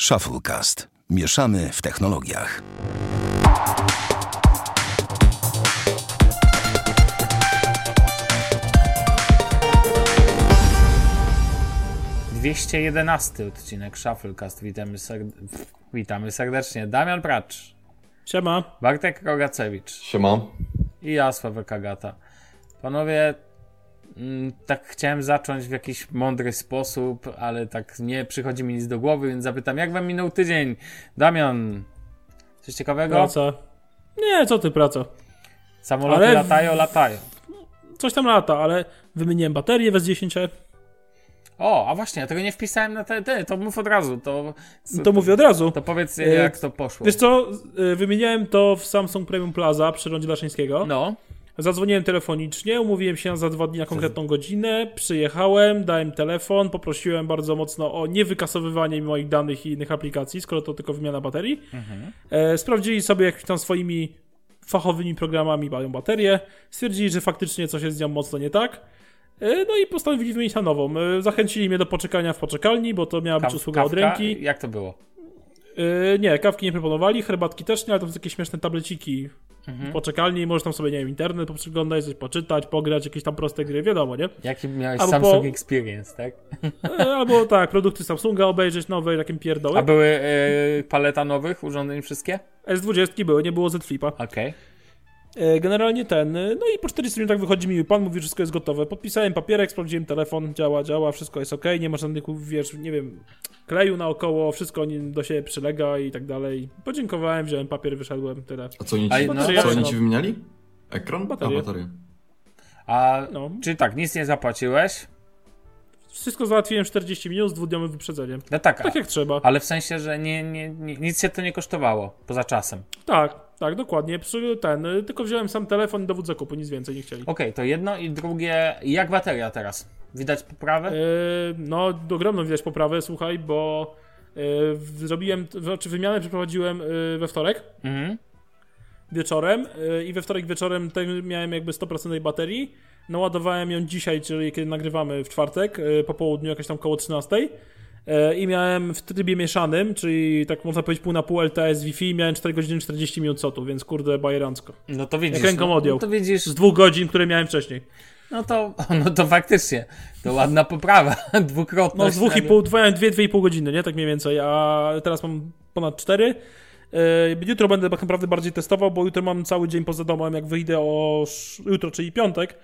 Shufflecast. Mieszamy w technologiach. Dwieście jedenasty odcinek Shufflecast. Witamy, serd... Witamy serdecznie. Damian Pracz, Siema. Bartek Rogacewicz Siema. i ja, Sławek Agata. Panowie, tak chciałem zacząć w jakiś mądry sposób, ale tak nie przychodzi mi nic do głowy, więc zapytam, jak wam minął tydzień? Damian, coś ciekawego? Praca. Nie, co ty, praca. Samoloty Ale- latają, latają. Coś tam lata, ale wymieniłem baterię w S10. O, a właśnie, ja tego nie wpisałem na te, te to mów od razu, to... To mówię od razu. To powiedz, E, jak to poszło. Wiesz co, y, wymieniałem to w Samsung Premium Plaza przy rondzie Daszyńskiego. No, Zadzwoniłem telefonicznie, umówiłem się za dwa dni na konkretną godzinę, przyjechałem, dałem telefon, poprosiłem bardzo mocno o niewykasowywanie moich danych i innych aplikacji, skoro to tylko wymiana baterii. E, sprawdzili sobie, jak tam swoimi fachowymi programami mają baterię, stwierdzili, że faktycznie coś jest z nią mocno nie tak. E, no i postanowili wymienić na nową. E, zachęcili mnie do poczekania w poczekalni, bo to miała być Kaw- usługa od kawka? ręki. Jak to było? Nie, kawki nie proponowali, herbatki też nie, ale to są takie śmieszne tableciki Mhm. poczekalni i możesz tam sobie, nie wiem, internet poprzeglądać, coś poczytać, pograć, jakieś tam proste gry, wiadomo, nie? Jaki miałeś Albo Samsung po- Experience, tak? E, albo tak, produkty Samsunga obejrzeć, nowe, takim pierdoły. A były e, paleta nowych urządzeń wszystkie? S20 były, nie było Z Flipa. Okej. E, generalnie ten, e, no i po 40 minutach wychodzi mi pan, mówi, że wszystko jest gotowe. Podpisałem papierek, sprawdziłem telefon, działa, działa, wszystko jest ok, nie ma żadnych, wiesz, nie wiem, kleju naokoło, wszystko do siebie przylega i tak dalej. Podziękowałem, wziąłem papier, wyszedłem, tyle. A co oni A ci, no, co oni ci wymieniali? Ekran? Baterię. A, baterię. A No. czy tak, nic nie zapłaciłeś? Wszystko załatwiłem w 40 minut z dwudniowym wyprzedzeniem. No tak, Tak a, jak trzeba. ale w sensie, że nie, nie, nie, nic się to nie kosztowało poza czasem. Tak, tak, dokładnie. Ten, tylko wziąłem sam telefon i dowód zakupu, nic więcej nie chcieli. Okej, to jedno i drugie, jak bateria teraz? Widać poprawę? Yy, no, ogromną widać poprawę, słuchaj, bo yy, zrobiłem, znaczy wymianę przeprowadziłem yy, we wtorek Mhm. wieczorem i we wtorek wieczorem miałem jakby 100% tej baterii. Naładowałem ją dzisiaj, czyli kiedy nagrywamy w czwartek, po południu, jakoś tam koło 13. Yy, I miałem w trybie mieszanym, czyli tak można powiedzieć pół na pół LTS Wi-Fi, miałem 4 godziny 40 minut sotu, więc kurde, bajerancko. No to widzisz. Jak ręką no, odjął. no to widzisz, Z dwóch godzin, które miałem wcześniej. no to, no to faktycznie, to ładna poprawa, dwukrotność. No z dwóch i pół, dwa, dwie, dwie i pół godziny, nie? Tak mniej więcej, a teraz mam ponad cztery. Yy, Jutro będę tak naprawdę bardziej testował, bo jutro mam cały dzień poza domem, jak wyjdę o... jutro, czyli piątek,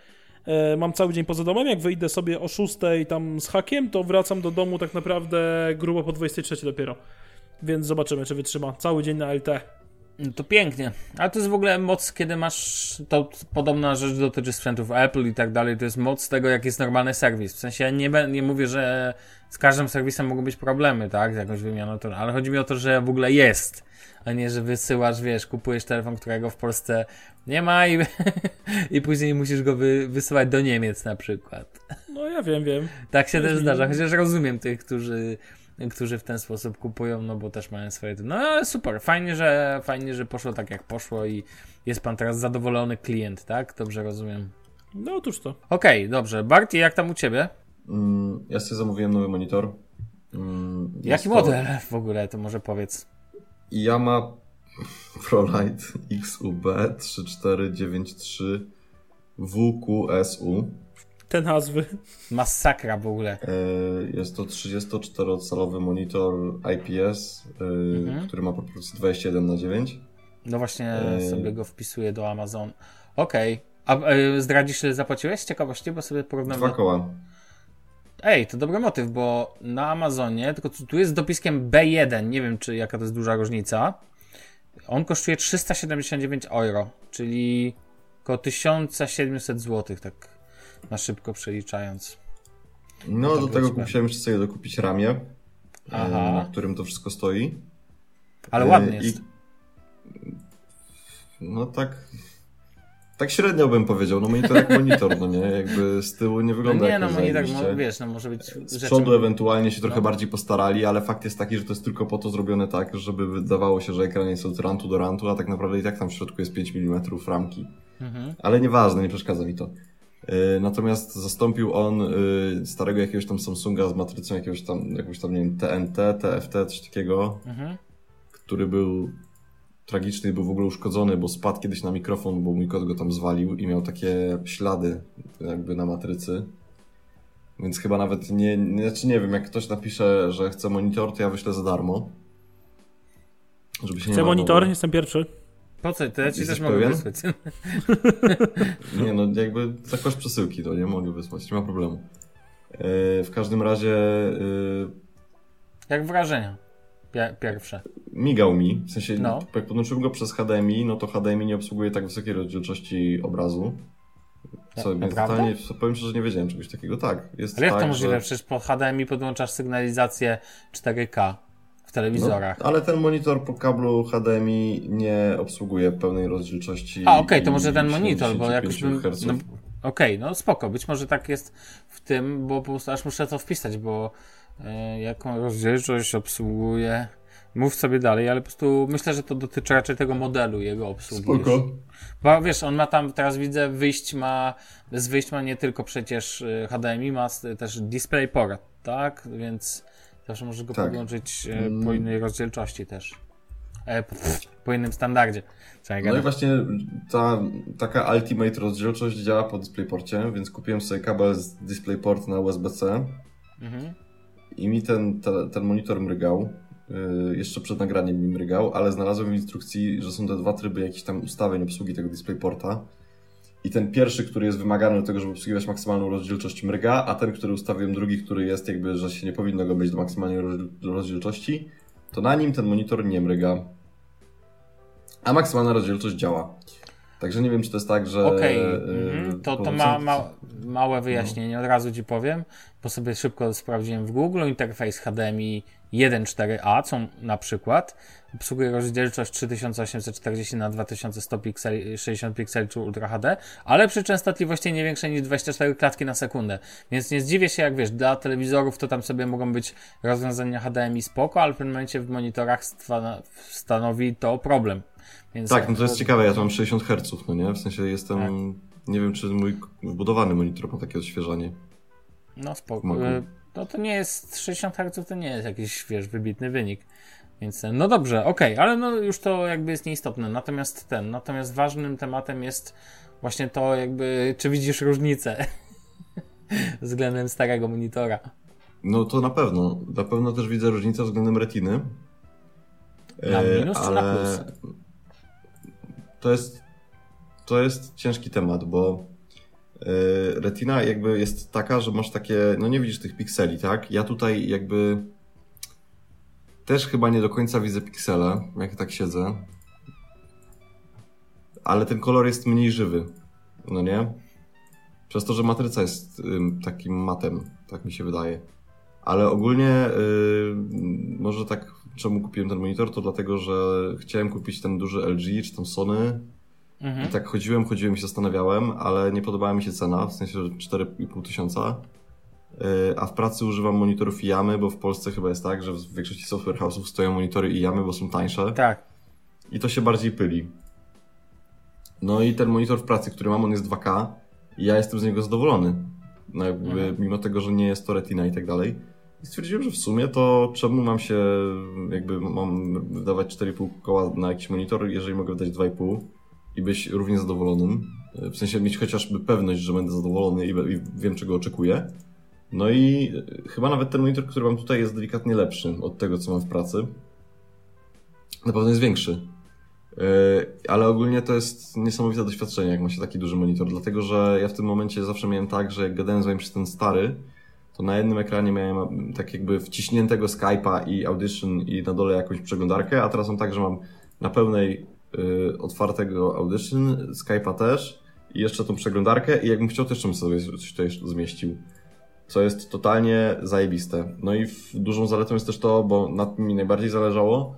mam cały dzień poza domem, jak wyjdę sobie o 6 tam z hakiem, to wracam do domu tak naprawdę grubo po 23 dopiero. Więc zobaczymy, czy wytrzyma. Cały dzień na LT. No to pięknie. Ale to jest w ogóle moc, kiedy masz. To podobna rzecz dotyczy sprzętów Apple i tak dalej. To jest moc tego, jak jest normalny serwis. W sensie ja nie, nie mówię, że z każdym serwisem mogą być problemy, tak? Z jakąś wymianą, ale chodzi mi o to, że w ogóle jest. A nie, że wysyłasz, wiesz, kupujesz telefon, którego w Polsce nie ma i, i później musisz go wy, wysyłać do Niemiec na przykład. No ja wiem, wiem. Tak się też zdarza, chociaż rozumiem tych, którzy, którzy w ten sposób kupują, no bo też mają swoje. No ale super, fajnie że, fajnie, że poszło tak jak poszło i jest pan teraz zadowolony klient, tak? Dobrze rozumiem. No otóż to. Okej, dobrze. Barty, jak tam u ciebie? Mm, ja sobie zamówiłem nowy monitor. Mm, Jaki to model w ogóle, to może powiedz. Yamaha ProLight XUB 3493 WQSU. Te nazwy. Masakra w ogóle. E, Jest to 34-calowy monitor IPS, e, Mhm. który ma proporcję 21 na 9. No właśnie Ej. sobie go wpisuję do Amazon. Okej. A e, zdradzisz, ile zapłaciłeś z ciekawości, bo sobie porównam. Dwa koła. Ej, to dobry motyw, bo na Amazonie, tylko tu tu jest z dopiskiem B1, nie wiem czy jaka to jest duża różnica. On kosztuje 379 euro, czyli około 1700 zł, tak na szybko przeliczając. No, to do tego musiałem jeszcze sobie dokupić ramię, e, Aha. na którym to wszystko stoi. Ale E, ładnie i- jest. No tak. Tak średnio bym powiedział. No monitor jak monitor, no nie? Jakby z tyłu nie No wygląda nie, jak no nie tak, no, wiesz, no może być Z przodu ewentualnie się trochę No. bardziej postarali, ale fakt jest taki, że to jest tylko po to zrobione tak, żeby wydawało się, że ekran jest od rantu do rantu, a tak naprawdę i tak tam w środku jest 5 mm ramki. Mhm. Ale nieważne, nie przeszkadza mi to. E, natomiast zastąpił on e, starego jakiegoś tam Samsunga z matrycą jakiegoś tam, jakąś tam, nie wiem, TNT, TFT, coś takiego, Mhm. który był tragiczny i był w ogóle uszkodzony, bo spadł kiedyś na mikrofon, bo mój kot go tam zwalił i miał takie ślady jakby na matrycy. Więc chyba nawet nie, nie, znaczy nie wiem, jak ktoś napisze, że chce monitor, to ja wyślę za darmo. Żeby się nie Chcę monitor, jestem pierwszy. Po co? To ja ci Jesteś też mogę pewien? wysłać. Nie no, jakby za koszt przesyłki to nie mogę wysłać, nie ma problemu. E, w każdym razie e, Jak wrażenia? Pie- Pierwsze. migał mi, w sensie No. jak podłączyłem go przez HDMI, no to HDMI nie obsługuje tak wysokiej rozdzielczości obrazu. Co, więc naprawdę? totalnie, powiem szczerze, że nie wiedziałem czegoś takiego. Tak, jest Ale jak tak, to możliwe? Że... Przecież po HDMI podłączasz sygnalizację 4K w telewizorach. No, ale ten monitor po kablu HDMI nie obsługuje pełnej rozdzielczości. A, okej, to i może ten monitor, bo 75 jakoś bym... No, okej, no spoko, być może tak jest w tym, bo po prostu aż muszę to wpisać, bo jaką rozdzielczość obsługuje... Mów sobie dalej, ale po prostu myślę, że to dotyczy raczej tego modelu jego obsługi. Spoko. Bo wiesz, on ma tam, teraz widzę, wyjść ma, z wyjść ma nie tylko przecież y, HDMI, ma też DisplayPort, tak? Więc zawsze może go Tak. podłączyć y, Mm. po innej rozdzielczości też. E, po innym standardzie. Co ja No i właśnie ta taka Ultimate rozdzielczość działa po DisplayPorcie, więc kupiłem sobie kabel z DisplayPort na USB-C Mhm. I mi ten, te, ten monitor mrygał. Yy, jeszcze przed nagraniem mi mrygał, ale znalazłem w instrukcji, że są te dwa tryby jakichś tam ustawień obsługi tego DisplayPorta. I ten pierwszy, który jest wymagany do tego, żeby obsługiwać maksymalną rozdzielczość mryga, a ten, który ustawiłem drugi, który jest jakby, że się nie powinno go mieć do maksymalnej roz- rozdzielczości, to na nim ten monitor nie mryga. A maksymalna rozdzielczość działa. Także nie wiem, czy to jest tak, że... Okej, yy, mhm. to, to po- ma, ma, małe wyjaśnienie, od razu ci powiem, bo sobie szybko sprawdziłem w Google, interfejs HDMI 1.4a, co na przykład obsługuje rozdzielczość 3840 na 2100 pikseli, 60 pikseli czy Ultra HD, ale przy częstotliwości nie większej niż 24 klatki na sekundę. Więc nie zdziwię się, jak wiesz, dla telewizorów to tam sobie mogą być rozwiązania HDMI spoko, ale w pewnym momencie w monitorach stanowi to problem. Więc Tak, no to jest ciekawe, ja tu mam 60 Hz, no nie? W sensie jestem... Tak. Nie wiem, czy mój wbudowany monitor ma takie odświeżanie. No spoko. Y, No to nie jest 60 Hz, to nie jest jakiś, wiesz, wybitny wynik. Więc no dobrze, okej, ale no już to jakby jest nieistotne. Natomiast ten, natomiast ważnym tematem jest właśnie to jakby, czy widzisz różnicę względem starego monitora. No to na pewno. Na pewno też widzę różnicę względem retiny. Na E, minus czy na plus? To jest, to jest ciężki temat, bo e, retina jakby jest taka, że masz takie, no nie widzisz tych pikseli, tak? Ja tutaj jakby też chyba nie do końca widzę piksele, jak tak siedzę. Ale ten kolor jest mniej żywy, no nie? Przez to, że matryca jest takim matem, tak mi się wydaje. Ale ogólnie y, może tak, czemu kupiłem ten monitor, to dlatego, że chciałem kupić ten duży LG czy tam Sony Mhm. i tak chodziłem, chodziłem i się zastanawiałem, ale nie podobała mi się cena, w sensie że 4,5 tysiąca. Y, A w pracy używam monitorów Yamy, bo w Polsce chyba jest tak, że w większości software house'ów stoją monitory Yamy, bo są tańsze Tak. i to się bardziej pyli. No i ten monitor w pracy, który mam, on jest 2K i ja jestem z niego zadowolony. No jakby, Mhm. mimo tego, że nie jest to retina i tak dalej. I stwierdziłem, że w sumie to czemu mam się, jakby mam wydawać 4,5 koła na jakiś monitor, jeżeli mogę wydać 2,5 i być równie zadowolonym. W sensie mieć chociażby pewność, że będę zadowolony i, i wiem, czego oczekuję. No i chyba nawet ten monitor, który mam tutaj jest delikatnie lepszy od tego, co mam w pracy. Na pewno jest większy. Yy, Ale ogólnie to jest niesamowite doświadczenie, jak ma się taki duży monitor, dlatego że ja w tym momencie zawsze miałem tak, że jak gadałem z wami przez ten stary, to na jednym ekranie miałem tak jakby wciśniętego Skype'a i Audition i na dole jakąś przeglądarkę, a teraz mam tak, że mam na pełnej yy, otwartego Audition, Skype'a też i jeszcze tą przeglądarkę i jakbym chciał, jeszcze bym sobie coś tutaj zmieścił. Co jest totalnie zajebiste. No i dużą zaletą jest też to, bo na tym mi najbardziej zależało,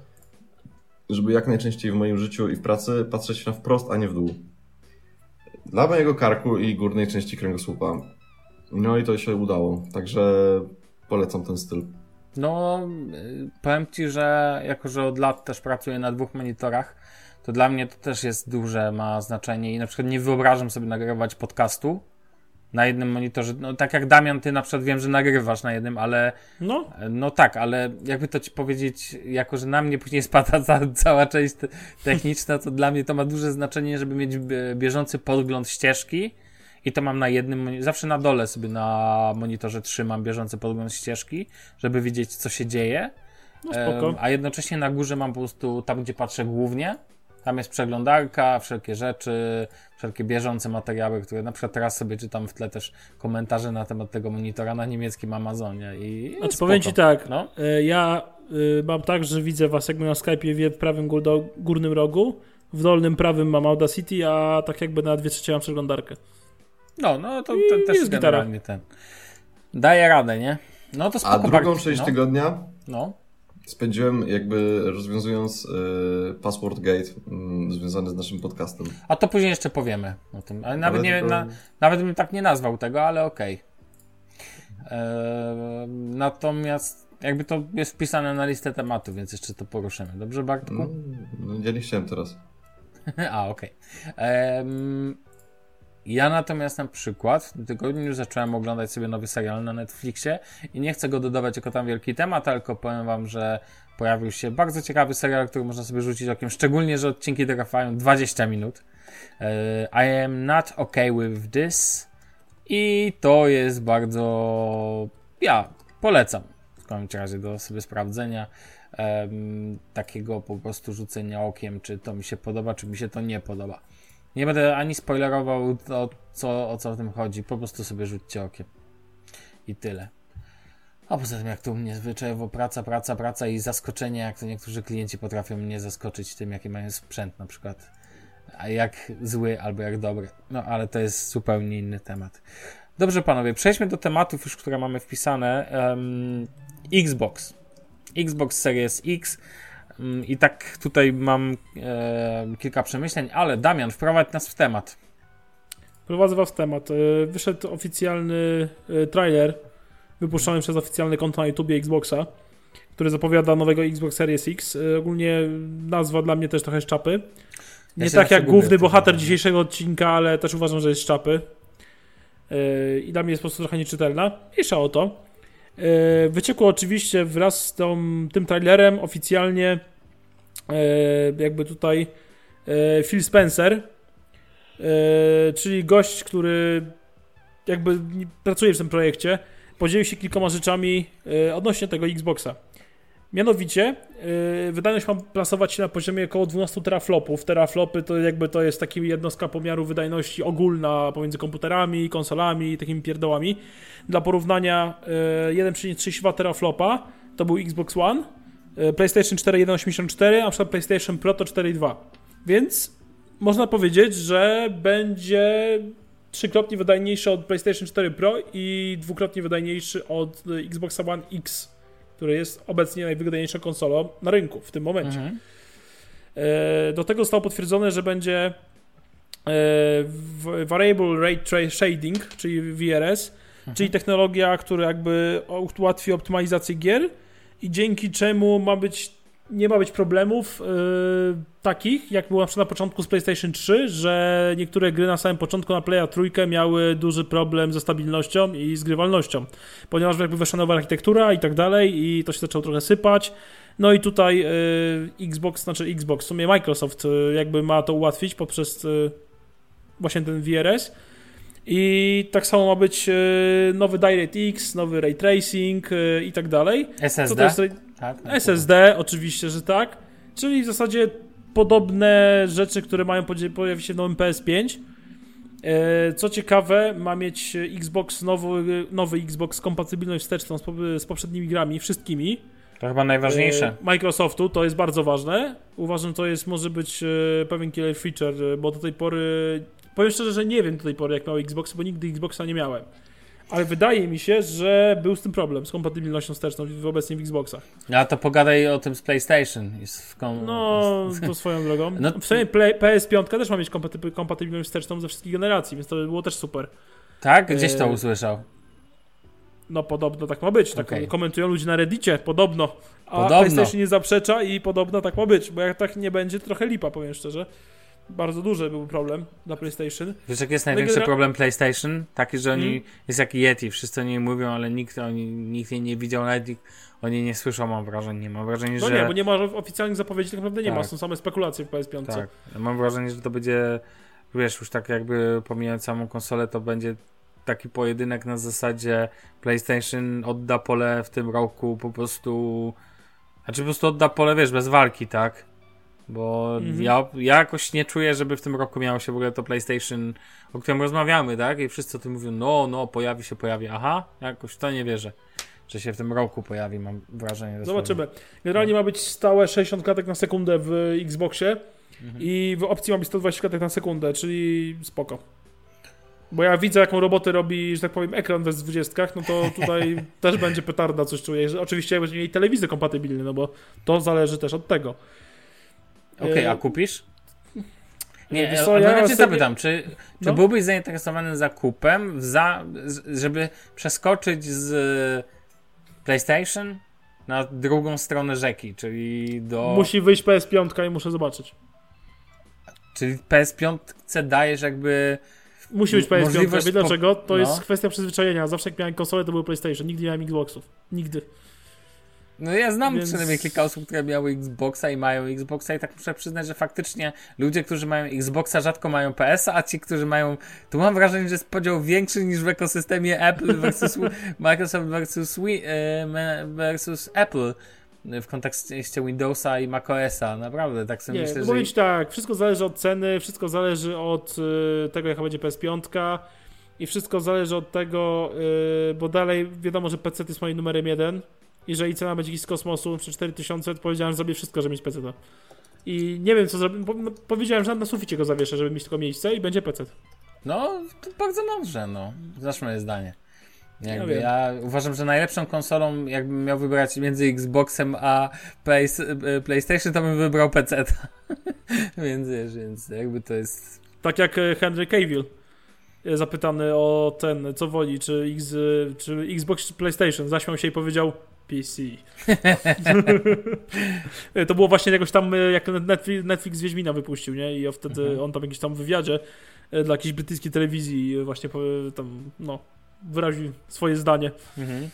żeby jak najczęściej w moim życiu i w pracy patrzeć na wprost, a nie w dół. Dla mojego karku i górnej części kręgosłupa. No i to się udało, także polecam ten styl. No, y, powiem ci, że jako, że od lat też pracuję na dwóch monitorach, to dla mnie to też jest duże, ma znaczenie i na przykład nie wyobrażam sobie nagrywać podcastu na jednym monitorze. No tak jak Damian, ty na przykład wiem, że nagrywasz na jednym, ale No, no tak, ale jakby to ci powiedzieć, jako że na mnie później spada ca cała część te techniczna, to dla mnie to ma duże znaczenie, żeby mieć b- bieżący podgląd ścieżki. I to mam na jednym, zawsze na dole sobie na monitorze trzymam bieżący podgląd ścieżki, żeby widzieć, co się dzieje. no spoko. A jednocześnie na górze mam po prostu tam, gdzie patrzę głównie. Tam jest przeglądarka, wszelkie rzeczy, wszelkie bieżące materiały, które na przykład teraz sobie czytam w tle też komentarze na temat tego monitora na niemieckim Amazonie. I Znaczy spoko. powiem ci tak, No. e, ja y, mam tak, że widzę was jakby na Skype'ie w prawym górnym rogu, w dolnym prawym mam Audacity, a tak jakby na dwie trzecie mam przeglądarkę. No, no to, też jest gitara. generalnie ten. Daje radę, nie? No to spoko. A drugą Bartek. część no. tygodnia No. spędziłem jakby rozwiązując y, password gate y, związany z naszym podcastem. A to później jeszcze powiemy o tym. Ale nawet, Ale nie, na, nawet bym tak nie nazwał tego, ale okej. Eee, natomiast jakby to jest wpisane na listę tematów, więc jeszcze to poruszymy. Dobrze, Bartku? No, no, ja nie chciałem teraz. A, okej. Em, Ja natomiast na przykład w tym tygodniu zacząłem oglądać sobie nowy serial na Netflixie i nie chcę go dodawać jako tam wielki temat, tylko powiem wam, że pojawił się bardzo ciekawy serial, który można sobie rzucić okiem, szczególnie, że odcinki trwają 20 minut. E, I am not okay with this i to jest bardzo... ja polecam w każdym razie do sobie sprawdzenia em, takiego po prostu rzucenia okiem, czy to mi się podoba, czy mi się to nie podoba. Nie będę ani spoilerował to, co, o co w tym chodzi, po prostu sobie rzućcie okiem. I tyle. A poza tym, jak tu mnie zwyczajowo praca, praca, praca i zaskoczenie, jak to niektórzy klienci potrafią mnie zaskoczyć tym, jaki mają sprzęt na przykład. A jak zły albo jak dobry. No ale to jest zupełnie inny temat. Dobrze, panowie, przejdźmy do tematów już, które mamy wpisane. Em, Xbox. Xbox Series X. Mm, I tak tutaj mam e, kilka przemyśleń, ale Damian, wprowadź nas w temat. Prowadzę was w temat. E, Wyszedł oficjalny e, trailer wypuszczony przez oficjalne konto na YouTubie Xboxa, który zapowiada nowego Xbox Series X. E, Ogólnie nazwa dla mnie też trochę z czapy. Nie Ja tak jak główny bohater dzisiejszego odcinka, ale też uważam, że jest z czapy. I dla mnie jest po prostu trochę nieczytelna. Mniejsza o to. E, Wyciekło oczywiście wraz z tą, tym trailerem oficjalnie e, jakby tutaj e, Phil Spencer, czyli gość, który jakby pracuje w tym projekcie, podzielił się kilkoma rzeczami odnośnie tego Xboxa. Mianowicie yy, wydajność ma plasować się na poziomie około 12 teraflopów. Teraflopy to jakby to jest taka jednostka pomiaru wydajności ogólna pomiędzy komputerami, konsolami i takimi pierdołami. Dla porównania yy, 1,32 teraflopa to był Xbox One, yy, PlayStation 4 1,84, a przykład PlayStation Pro to 4,2. Więc można powiedzieć, że będzie trzykrotnie wydajniejszy od PlayStation 4 Pro i dwukrotnie wydajniejszy od Xboxa One X, który jest obecnie najwydajniejszą konsolą na rynku w tym momencie. Mhm. E, Do tego zostało potwierdzone, że będzie e, Variable Rate Shading, czyli VRS, czyli technologia, która jakby ułatwi optymalizację gier i dzięki czemu ma być, nie ma być problemów e, takich, jak było na przykład na początku z PlayStation 3, że niektóre gry na samym początku na Playa trójkę miały duży problem ze stabilnością i zgrywalnością, ponieważ jakby weszła nowa architektura i tak dalej i to się zaczęło trochę sypać. No i tutaj e, Xbox, znaczy Xbox, w sumie Microsoft e, jakby ma to ułatwić poprzez e, właśnie ten VRS. I tak samo ma być e, nowy DirectX, nowy Ray Tracing e, i tak dalej. SSD? Tak, no SSD, oczywiście, że tak. Czyli w zasadzie podobne rzeczy, które mają pojawić się w nowym PS5. E, Co ciekawe, ma mieć Xbox nowy, nowy Xbox kompatybilność wsteczną z, po- z poprzednimi grami, wszystkimi. To chyba najważniejsze. E, Microsoftu, to jest bardzo ważne. Uważam, to jest może być e, pewien killer feature, bo do tej pory, powiem szczerze, że nie wiem do tej pory jak miał Xbox, bo nigdy Xboxa nie miałem. Ale wydaje mi się, że był z tym problem, z kompatybilnością wsteczną w obecnie w Xboxach. A to pogadaj o tym z PlayStation. W kom... No, to swoją drogą. No- Przynajmniej Play, PS5 też ma mieć kompaty- kompatybilność wsteczną ze wszystkich generacji, więc to by było też super. Tak? Gdzieś to e, usłyszał. No podobno tak ma być. Tak Okej. komentują ludzie na Reddicie, podobno. A Podobno. PlayStation nie zaprzecza i podobno tak ma być, bo jak tak nie będzie, trochę lipa, powiem szczerze. Bardzo duży był problem dla PlayStation. Wiesz, jaki jest No największy genera- problem PlayStation? Taki, że oni, Hmm? jest jak Yeti, wszyscy o niej mówią, ale nikt, oni, nikt jej nie widział, nawet nikt o niej nie słyszał, mam wrażenie. Mam wrażenie, No że... nie, bo nie ma oficjalnych zapowiedzi, tak naprawdę nie ma, Tak. są same spekulacje w PS5. Tak, mam wrażenie, że to będzie, wiesz, już tak jakby pomijając samą konsolę, to będzie taki pojedynek na zasadzie PlayStation odda pole w tym roku po prostu, znaczy po prostu odda pole, wiesz, bez walki, tak? Bo Mhm. ja, ja jakoś nie czuję, żeby w tym roku miało się w ogóle to PlayStation, o którym rozmawiamy, tak? I wszyscy o tym mówią, no, no, pojawi się, pojawi. Aha, jakoś w to nie wierzę, że się w tym roku pojawi, mam wrażenie. Zobaczymy. Generalnie ma być stałe 60 klatek na sekundę w Xboxie Mhm. i w opcji ma być 120 klatek na sekundę, czyli spoko. Bo ja widzę, jaką robotę robi, że tak powiem, ekran we 20, no to tutaj też będzie petarda, coś czuję. Oczywiście będzie mieli telewizor kompatybilny, no bo to zależy też od tego. Okej, E, a kupisz? Nie, wiesz co, co, ja cię sobie- zapytam, czy, czy No. byłbyś zainteresowany zakupem, za, żeby przeskoczyć z PlayStation na drugą stronę rzeki, czyli do... Musi wyjść PS5 i muszę zobaczyć. Czyli PS5 dajesz jakby... Musi być PS5. Możliwość Wie dlaczego? To no. jest kwestia przyzwyczajenia. Zawsze jak miałem konsolę, to był PlayStation. Nigdy nie miałem Xboxów. Nigdy. No ja znam Więc- przynajmniej kilka osób, które miały Xboxa i mają Xboxa i tak muszę przyznać, że faktycznie ludzie, którzy mają Xboxa rzadko mają PS-a, a ci, którzy mają... Tu mam wrażenie, że jest podział większy niż w ekosystemie Apple versus Microsoft versus, Wi- e, versus Apple w kontekście Windowsa i macOSa. Naprawdę, tak sobie Nie, myślę, no że... mówić tak, wszystko zależy od ceny, wszystko zależy od y, tego, jaka będzie PS5 i wszystko zależy od tego, y, bo dalej wiadomo, że PC jest moim numerem jeden. Jeżeli cena będzie z kosmosu przy 4000, to powiedziałem, że zrobię wszystko, żeby mieć PC. I nie wiem, co zrobię. Po, no, powiedziałem, że na suficie go zawieszę, żeby mieć tylko miejsce i będzie PC. No, to bardzo mądrze, no. Znasz moje zdanie. Jakby wiem. ja uważam, że najlepszą konsolą, jakbym miał wybrać między Xboxem a Play, e, PlayStation, to bym wybrał PC. więc wiesz, więc jakby to jest. Tak jak e, Henry Cavill e, zapytany o ten, co woli, czy, X, czy Xbox czy PlayStation, zaśmiał się i powiedział PC. To było właśnie jakoś tam, e, jak Netflix, Netflix Wiedźmina wypuścił, nie? I wtedy Mhm. on tam jakiś tam wywiadzie e, dla jakiejś brytyjskiej telewizji e, właśnie tam, no, wyraził swoje zdanie. Mhm.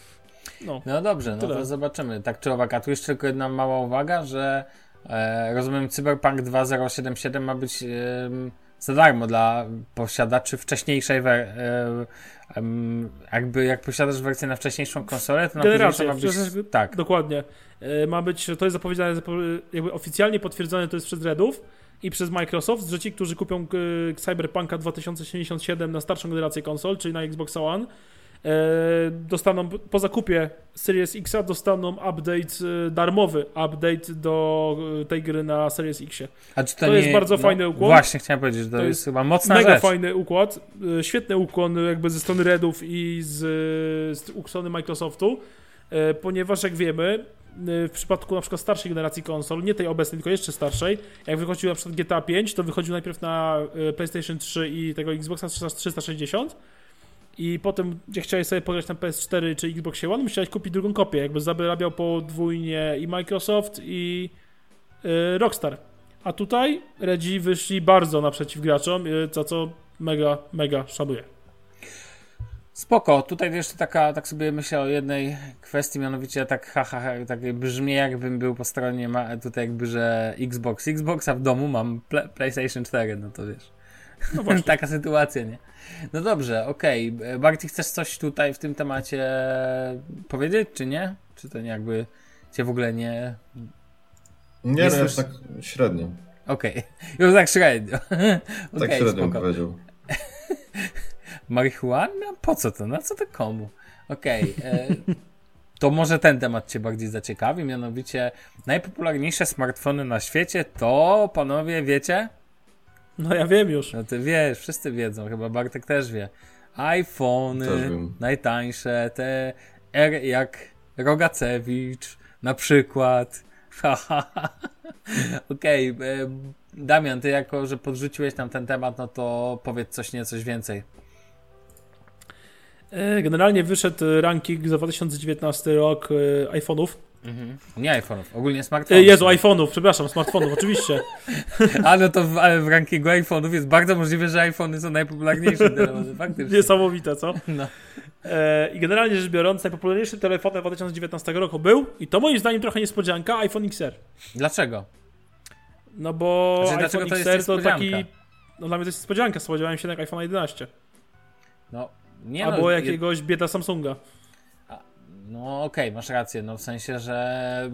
No. No dobrze, no Tyle. to zobaczymy. Tak czy owak, a tu jeszcze tylko jedna mała uwaga, że e, rozumiem, Cyberpunk 2077 ma być e, za darmo dla posiadaczy wcześniejszej wer- e, jakby jak posiadasz wersję na wcześniejszą konsolę, to na Generację, ma być, tak. Dokładnie. E, Ma być, to jest zapowiedziane, zapo- jakby oficjalnie potwierdzone to jest przez Redów i przez Microsoft, że ci, którzy kupią e, Cyberpunka 2077 na starszą generację konsol, czyli na Xbox One, dostaną po zakupie Series X dostaną update e, darmowy, update do e, tej gry na Series X. A czy to, To nie, jest bardzo fajny układ. Właśnie chciałem powiedzieć, że to, To jest, jest chyba mocna Mega rzecz. fajny układ, e, świetny ukłon jakby ze strony Redów i z, z strony Microsoftu, e, ponieważ jak wiemy, e, w przypadku na przykład starszej generacji konsol, nie tej obecnej, tylko jeszcze starszej, jak wychodził na przykład GTA 5, to wychodził najpierw na e, PlayStation 3 i tego Xboxa 360 i potem, jak chciałeś sobie pograć na PS4 czy Xbox One, musiałeś kupić drugą kopię, jakby zarabiał podwójnie i Microsoft i e, Rockstar. A tutaj Redzi wyszli bardzo naprzeciw graczom, e, za co mega, mega szanuję. Spoko, tutaj jeszcze taka, tak sobie myślę o jednej kwestii, mianowicie tak haha, ha, tak brzmi jakbym był po stronie, ma, tutaj jakby, że Xbox, Xboxa w domu mam Pla- PlayStation 4, no to wiesz. No właśnie. Taka sytuacja, nie? No dobrze, okej. Barty, chcesz coś tutaj w tym temacie powiedzieć, czy nie? Czy to nie jakby cię w ogóle nie... Nie, Jest no, już- tak średnio. Okej, już tak średnio. Tak Okej, średnio spoko. powiedział. Marihuana? Po co to? Na co to komu? Okej. e, to może ten temat Cię bardziej zaciekawi, mianowicie najpopularniejsze smartfony na świecie to, panowie, wiecie? No ja wiem już. No ty wiesz, wszyscy wiedzą, chyba Bartek też wie. Też iPhony, wiem. najtańsze, te R jak Rogacewicz, na przykład. Haha. Okej, e, Damian, ty jako, że podrzuciłeś tam ten temat, no to powiedz coś nie, coś więcej. E, Generalnie wyszedł ranking za 2019 rok e, iPhone'ów Nie iPhone'ów, ogólnie E, smartfonów. Jezu, iPhone'ów, przepraszam, smartfonów, oczywiście. A no to w, w rankingu iPhone'ów jest bardzo możliwe, że iPhone'y są najpopularniejsze telefony, faktycznie. Niesamowite, co? No. E, I generalnie rzecz biorąc, najpopularniejszym telefonem 2019 roku był, i to moim zdaniem trochę niespodzianka, iPhone XR. Dlaczego? No bo Znaczy, iPhone dlaczego to jest XR to taki... No dla mnie to jest niespodzianka, spodziewałem się na iPhone 11. No, nie albo no, jakiegoś bieda Samsunga. No okej, masz rację, no w sensie, że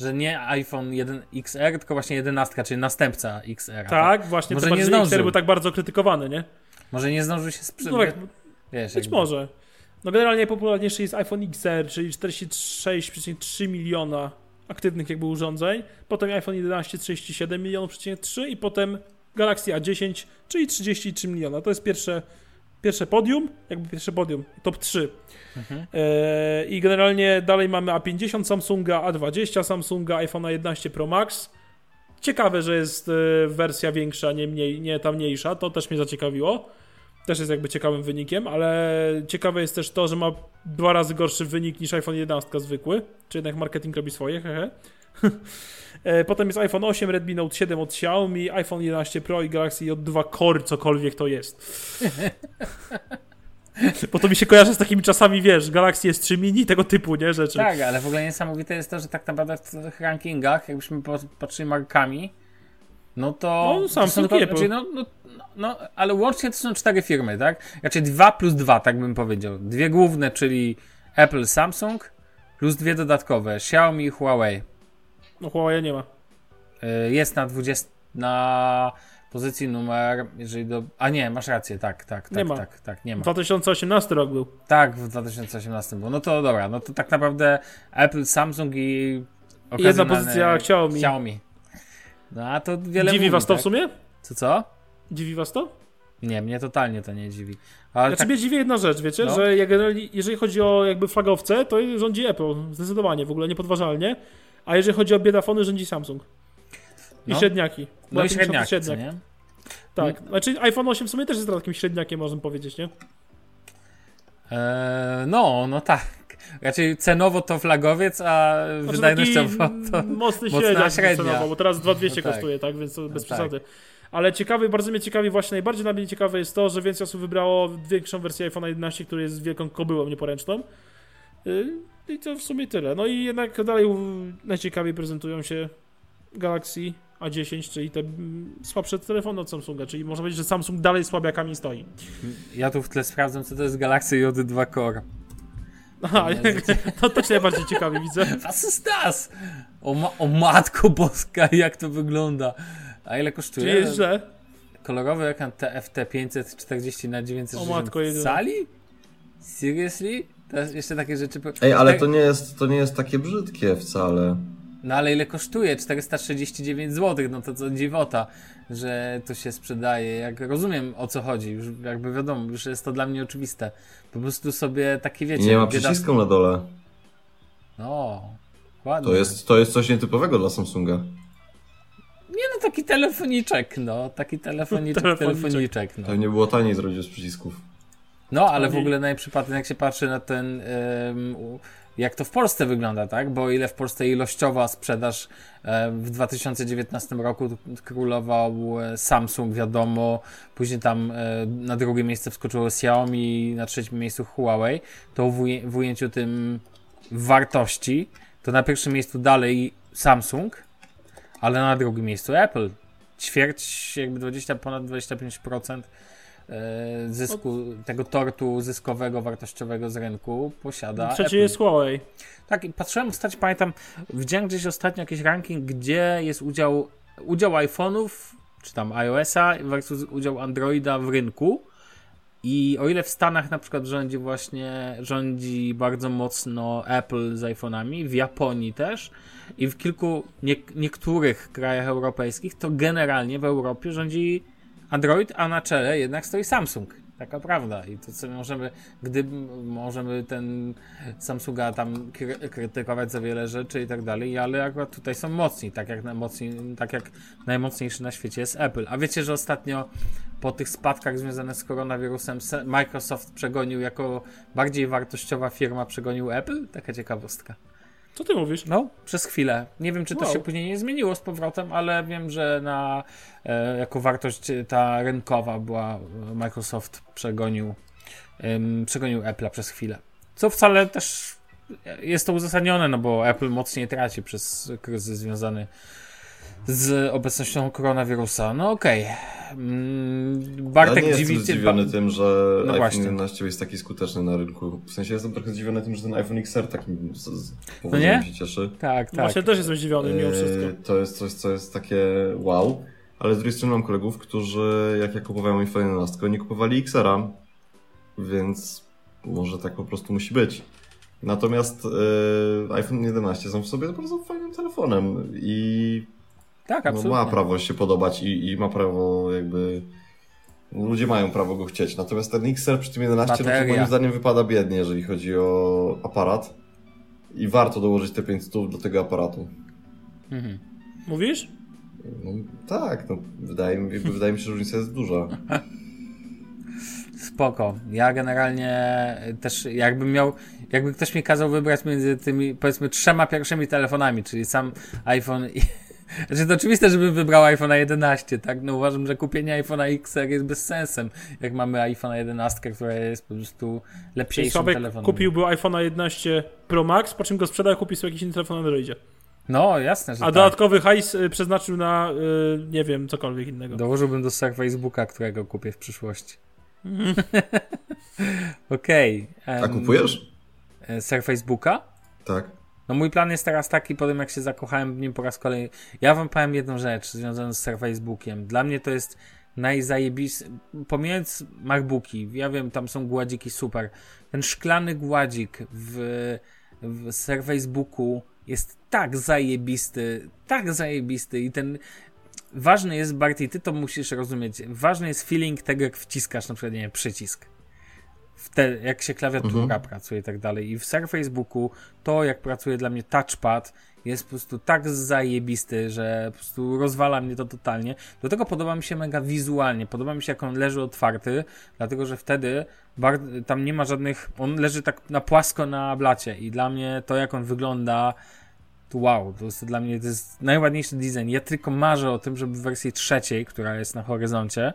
że nie iPhone 1 XR, tylko właśnie 11, czyli następca XR. Tak, właśnie Może to nie XR był tak bardzo krytykowany, nie? Może nie zdążył się sprzedać. No tak, Wiesz, być jakby- może. No generalnie popularniejszy jest iPhone XR, czyli 46,3 miliona aktywnych jakby urządzeń, potem iPhone 11 37 milionów, przecinek 3 i potem Galaxy A10, czyli 33 miliona. To jest pierwsze, pierwsze podium, jakby pierwsze podium, top 3. Mhm. E, I generalnie dalej mamy A50 Samsunga, A20 Samsunga, iPhone 11 Pro Max. Ciekawe, że jest e, wersja większa, nie, mniej, nie ta mniejsza, to też mnie zaciekawiło. Też jest jakby ciekawym wynikiem, ale ciekawe jest też to, że ma dwa razy gorszy wynik niż iPhone 11 zwykły, czy jednak marketing robi swoje, hehe. E, Potem jest iPhone 8, Redmi Note 7 od Xiaomi, iPhone 11 Pro i Galaxy J2 Core, cokolwiek to jest. Bo to mi się kojarzy z takimi czasami, wiesz, Galaxy S3 Mini, tego typu, nie, rzeczy. Tak, ale w ogóle niesamowite jest to, że tak naprawdę w tych rankingach, jakbyśmy patrzyli markami, no to... No, to Samsung są, znaczy, no, no, no, ale łącznie to są cztery firmy, tak? Znaczy dwa plus dwa, tak bym powiedział. Dwie główne, czyli Apple, Samsung, plus dwie dodatkowe, Xiaomi i Huawei. No Huawei nie ma. Y, Jest na 20, na pozycji numer, jeżeli do... A nie, masz rację, tak, tak, tak, Nie ma. tak, tak, nie ma. 2018 rok był. Tak, w 2018 było. No to dobra, no to tak naprawdę Apple, Samsung i jedna pozycja Xiaomi. Xiaomi. No a to wiele Dziwi mówi, was to tak? w sumie? Co, co? Dziwi was to? Nie, mnie totalnie to nie dziwi. Ale Znaczy tak, mnie dziwi jedna rzecz, wiecie, No. że jak jeżeli chodzi o jakby flagowce, to rządzi Apple, zdecydowanie, w ogóle niepodważalnie. A jeżeli chodzi o biedafony, rządzi Samsung. I No. średniaki. no i 50 średniak, nie? Tak, znaczy iPhone 8 w sumie też jest takim średniakiem, można powiedzieć, nie? Eee, no, no tak. Raczej cenowo to flagowiec, a Znaczy wydajnościowo to... mocny mocna średniak średnia. cenowo, bo teraz 2200 No tak. kosztuje, tak, więc to bez tak. przesady. Ale ciekawy, bardzo mnie ciekawi, właśnie najbardziej dla mnie ciekawe jest to, że więcej osób wybrało większą wersję iPhone 11, który jest wielką kobyłą nieporęczną. Yy, I to w sumie tyle. No i jednak dalej najciekawiej prezentują się Galaxy A10, czyli te mm, słabsze telefony od Samsunga, czyli można powiedzieć, że Samsung dalej słabiakami stoi. Ja tu w tle sprawdzam, co to jest Galaxy J2 Core. Aha, to też najbardziej ciekawie widzę. Was ist das? O, ma o matko boska, jak to wygląda. A ile kosztuje? Czyli jest źle. Kolorowy ekran TFT 540 na 960 O matko jedyna. cali? Seriously? Teraz jeszcze takie rzeczy... Ej, ale to nie jest, to nie jest takie brzydkie wcale. No ale ile kosztuje? 439 zł, no to co dziwota, że to się sprzedaje. Jak rozumiem o co chodzi, już jakby wiadomo, już jest to dla mnie oczywiste. Po prostu sobie takie wiecie... I nie ma przycisku na dole. No, ładnie. To jest, to jest coś nietypowego dla Samsunga. Nie no, taki telefoniczek, no. Taki telefoniczek, Telefoniczek. telefoniczek, no. To nie było taniej zrobić bez przycisków. No, ale w ogóle najprzypadniej jak się patrzy na ten, jak to w Polsce wygląda, tak? Bo ile w Polsce ilościowa sprzedaż w 2019 roku królował e, Samsung, wiadomo, później tam e, na drugie miejsce wskoczyło Xiaomi, na trzecim miejscu Huawei, to w ujęciu tym wartości, to na pierwszym miejscu dalej Samsung, ale na drugim miejscu Apple. Ćwierć, jakby 20, ponad 25% e, zysku, tego tortu zyskowego, wartościowego z rynku posiada Trzeci Apple. jest Huawei. Tak, i patrzyłem ostatnio, pamiętam, widziałem gdzieś ostatnio jakiś ranking, gdzie jest udział, udział iPhone'ów, czy tam iOS-a versus udział Androida w rynku. I o ile w Stanach na przykład rządzi właśnie, rządzi bardzo mocno Apple z iPhone'ami, w Japonii też i w kilku, nie, niektórych krajach europejskich, to generalnie w Europie rządzi Android, a na czele jednak stoi Samsung. Taka prawda. I to co możemy, gdy możemy ten Samsunga tam kry- krytykować za wiele rzeczy i tak dalej, ale akurat tutaj są mocni, tak jak, tak jak najmocniejszy na świecie jest Apple. A wiecie, że ostatnio po tych spadkach związanych z koronawirusem se- Microsoft przegonił jako bardziej wartościowa firma przegonił Apple? Taka ciekawostka. Co ty mówisz? No, przez chwilę. Nie wiem, czy to Wow. się później nie zmieniło z powrotem, ale wiem, że na, e, jako wartość e, ta rynkowa była, e, Microsoft przegonił, przegonił Apple'a przez chwilę. Co wcale też jest to uzasadnione, no bo Apple mocniej traci przez kryzys związany z obecnością koronawirusa. No okej. Mm, Bartek ja nie dziwi jestem zdziwiony tym, że No iPhone właśnie. 11 jest taki skuteczny na rynku. W sensie jestem trochę zdziwiony tym, że ten iPhone XR takim z, z nie? powodzeniem się cieszy. Tak, tak. Właśnie też jestem zdziwiony mimo wszystko. Eee, To jest coś, co jest takie wow. Ale z drugiej strony mam kolegów, którzy jak ja kupowałem iPhone 11, nie kupowali XR-a, więc może tak po prostu musi być. Natomiast e, iPhone 11 są w sobie bardzo fajnym telefonem i tak, no, absolutnie. ma prawo się podobać i, i ma prawo jakby... Ludzie mają prawo go chcieć. Natomiast ten XR przy tym 11 no to Bateria. moim zdaniem wypada biednie, jeżeli chodzi o aparat. I warto dołożyć te 500 do tego aparatu. Mhm. Mówisz? No, tak, no, wydaje, mi, jakby wydaje mi się, że różnica jest duża. Spoko. Ja generalnie też jakbym miał, jakby ktoś mi kazał wybrać między tymi powiedzmy trzema pierwszymi telefonami, czyli sam iPhone i... Znaczy to oczywiste, żebym wybrał iPhone 11, tak? No uważam, że kupienie iPhone XR jest bez sensem, jak mamy iPhone 11, która jest po prostu lepszym Sławek telefonem. kupiłby iPhone'a 11 Pro Max, po czym go sprzedał i kupił sobie jakiś inny telefon na Androidzie. No, jasne, że A tak. dodatkowy hajs y, przeznaczył na, y, nie wiem, cokolwiek innego. Dołożyłbym do ser Facebooka, którego kupię w przyszłości. Okej. A em, kupujesz? e, Ser Facebooka? Tak. No mój plan jest teraz taki, po tym jak się zakochałem w nim po raz kolejny. Ja wam powiem jedną rzecz związaną z Facebookiem. Dla mnie to jest najzajebisty, pomijając MacBooki, ja wiem, tam są gładziki super. Ten szklany gładzik w, w Facebooku jest tak zajebisty, tak zajebisty i ten ważny jest, Barty, ty to musisz rozumieć, ważny jest feeling tego, jak wciskasz na przykład, nie przycisk. W te, jak się klawiatura Mhm. pracuje i tak dalej. I w Ser Facebooku to, jak pracuje dla mnie touchpad, jest po prostu tak zajebisty, że po prostu rozwala mnie to totalnie. Do tego podoba mi się mega wizualnie. Podoba mi się, jak on leży otwarty, dlatego że wtedy tam nie ma żadnych. On leży tak na płasko na blacie i dla mnie to, jak on wygląda. to Wow, to jest dla mnie to jest najładniejszy design. Ja tylko marzę o tym, żeby w wersji trzeciej, która jest na horyzoncie,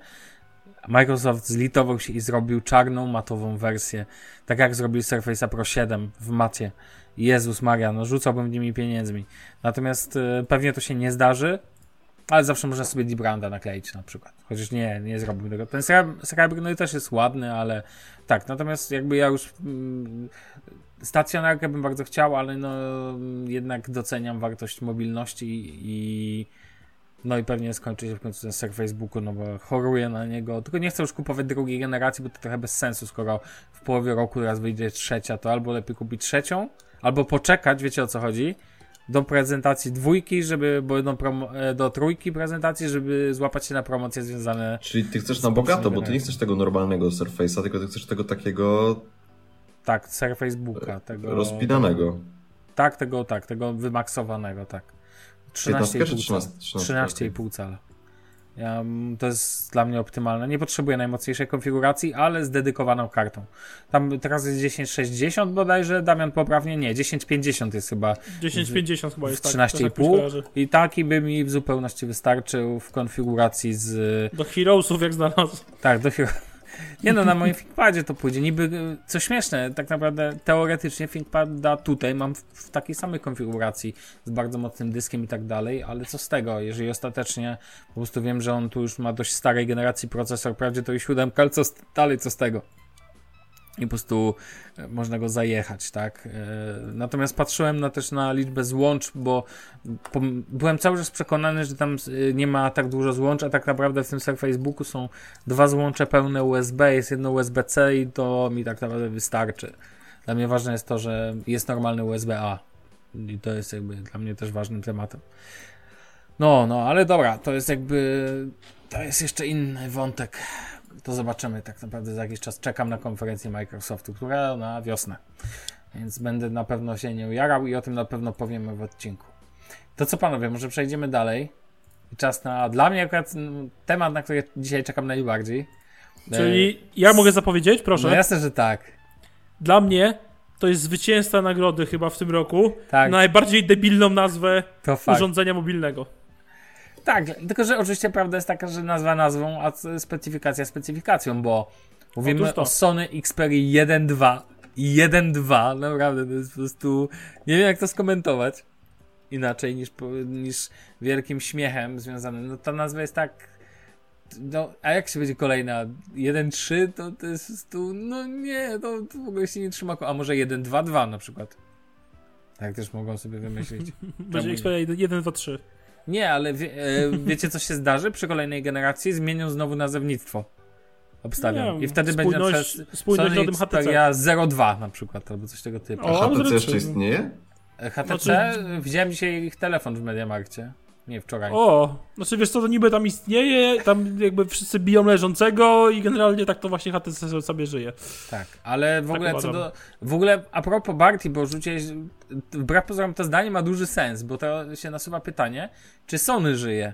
Microsoft zlitował się i zrobił czarną, matową wersję. Tak jak zrobił Surface Pro 7 w macie. Jezus Maria, no rzucałbym nimi pieniędzmi. Natomiast e, pewnie to się nie zdarzy, ale zawsze można sobie Dibranda nakleić na przykład. Chociaż nie, nie zrobiłbym tego. Ten Srebrny no, też jest ładny, ale tak. Natomiast jakby ja już mm, stacjonarkę bym bardzo chciał, ale no jednak doceniam wartość mobilności i no i pewnie skończy się w końcu ten ser Facebooku, no bo choruję na niego. Tylko nie chcę już kupować drugiej generacji, bo to trochę bez sensu, skoro w połowie roku raz wyjdzie trzecia, to albo lepiej kupić trzecią, albo poczekać, wiecie o co chodzi, do prezentacji dwójki, żeby, bo do, e, do trójki prezentacji, żeby złapać się na promocje związane. Czyli ty chcesz na bogato, bo ty nie chcesz tego normalnego Surface'a, tylko ty chcesz tego takiego Tak, ser Facebooka, tego. rozpinanego. Tak, tego, tak, tego wymaksowanego, tak. 15 czy 13,5 cala. 13? 13,5 cala. Ja, to jest dla mnie optymalne. Nie potrzebuję najmocniejszej konfiguracji, ale z dedykowaną kartą. Tam teraz jest 1060 bodajże, Damian poprawnie, nie, 1050 jest chyba 1050 chyba jest w tak. to tak 13,5 i taki by mi w zupełności wystarczył w konfiguracji z Do Heroesów jak znalazł. tak, do Nie no, na moim ThinkPadzie to pójdzie. Niby, y, co śmieszne, tak naprawdę teoretycznie ThinkPada tutaj mam w, w takiej samej konfiguracji z bardzo mocnym dyskiem i tak dalej, ale co z tego, jeżeli ostatecznie po prostu wiem, że on tu już ma dość starej generacji procesor, wprawdzie to i siódemka, ale co z, dalej, co z tego? I po prostu e, można go zajechać, tak? E, Natomiast patrzyłem na, też na liczbę złącz, bo byłem cały czas przekonany, że tam y, nie ma tak dużo złącz, a tak naprawdę w tym Surface Booku są dwa złącze pełne USB, jest jedno USB-C i to mi tak naprawdę wystarczy. Dla mnie ważne jest to, że jest normalny USB-A i to jest jakby dla mnie też ważnym tematem. No, no, ale dobra, to jest jakby to jest jeszcze inny wątek. To zobaczymy tak naprawdę za jakiś czas. Czekam na konferencję Microsoftu, która na wiosnę. Więc będę na pewno się nią jarał i o tym na pewno powiemy w odcinku. To co panowie, może przejdziemy dalej. Czas na, dla mnie akurat mm, temat, na który dzisiaj czekam najbardziej. Czyli ja mogę zapowiedzieć, proszę. No jasne, że tak. Dla mnie to jest zwycięzca nagrody chyba w tym roku. Tak. Najbardziej debilną nazwę urządzenia mobilnego. Tak, tylko że oczywiście prawda jest taka, że nazwa nazwą, a specyfikacja specyfikacją, bo mówimy o Sony Xperia 1.2 i 1.2, naprawdę to jest po prostu, nie wiem jak to skomentować inaczej niż, niż wielkim śmiechem związanym. No ta nazwa jest tak, no a jak się będzie kolejna 1.3, to to jest po prostu, no nie, to, to w ogóle się nie trzyma, a może 1.2.2 na przykład. Tak też mogą sobie wymyślić. Będzie? Xperia 1, 2, 3. Nie, ale wie, e, wiecie, co się zdarzy przy kolejnej generacji? Zmienią znowu nazewnictwo. Obstawiam. Nie, I wtedy będzie na spójność- przykład spójność Sony na tym HTC. Xperia 02 na przykład, albo coś tego typu. O, A HTC jeszcze istnieje? E, HTC, znaczy- widziałem dzisiaj ich telefon w Mediamarkcie. Nie, wczoraj. O, znaczy wiesz co, to niby tam istnieje, tam jakby wszyscy biją leżącego i generalnie tak to właśnie HTC sobie żyje. Tak, ale w Tak ogóle co do. W ogóle a propos Barty, bo rzuciłeś. Wbrew pozorom to zdanie ma duży sens, bo to się nasuwa pytanie, czy Sony żyje?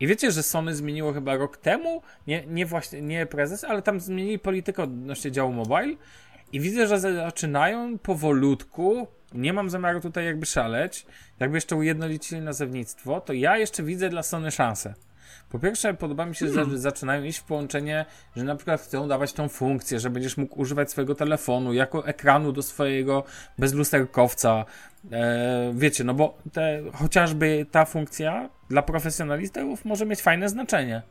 I wiecie, że Sony zmieniło chyba rok temu, nie, nie właśnie, nie prezes, ale tam zmienili politykę odnośnie działu mobile i widzę, że zaczynają powolutku, nie mam zamiaru tutaj jakby szaleć, jakby jeszcze ujednolicili nazewnictwo, to ja jeszcze widzę dla Sony szansę. Po pierwsze, podoba mi się, że zaczynają iść w połączenie, że na przykład chcą dawać tą funkcję, że będziesz mógł używać swojego telefonu jako ekranu do swojego bezlusterkowca. E, wiecie, no bo te, chociażby ta funkcja dla profesjonalistów może mieć fajne znaczenie.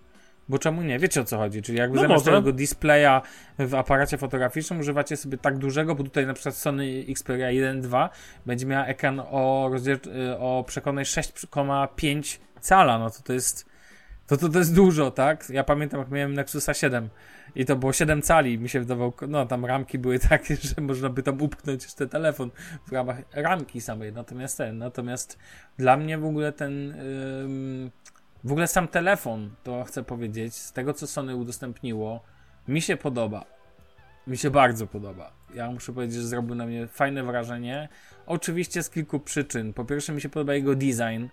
Bo czemu nie? Wiecie o co chodzi? Czyli jakby No zamiast może. tego displaya w aparacie fotograficznym używacie sobie tak dużego, bo tutaj na przykład Sony Xperia 1.2 będzie miała ekran o, rozdziel- y, o przekonej 6,5 cala. No to to jest to, to, to jest dużo, tak? Ja pamiętam, jak miałem Nexusa 7 i to było 7 cali. Mi się wydawało, no tam ramki były takie, że można by tam upchnąć jeszcze telefon w ramach ramki samej. Natomiast ten, natomiast dla mnie w ogóle ten, ym, w ogóle sam telefon, to chcę powiedzieć, z tego co Sony udostępniło, mi się podoba. Mi się bardzo podoba. Ja muszę powiedzieć, że zrobił na mnie fajne wrażenie. Oczywiście z kilku przyczyn. Po pierwsze, mi się podoba jego design.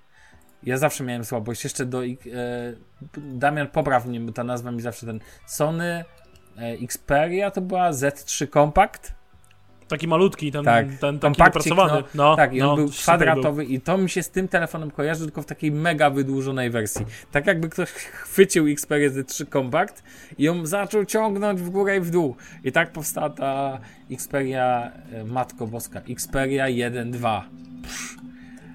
Ja zawsze miałem słabość. Jeszcze do. E, Damian, popraw mnie, bo ta nazwa mi zawsze ten. Sony e, Xperia to była Z3 Compact. Taki malutki, ten, Tak, ten taki wypracowany. No, tak, i on no, był kwadratowy i to mi się z tym telefonem kojarzy, tylko w takiej mega wydłużonej wersji. Tak jakby ktoś chwycił Xperia Z3 Compact i ją zaczął ciągnąć w górę i w dół. I tak powstała ta Xperia, e, Matko Boska, Xperia 1.2.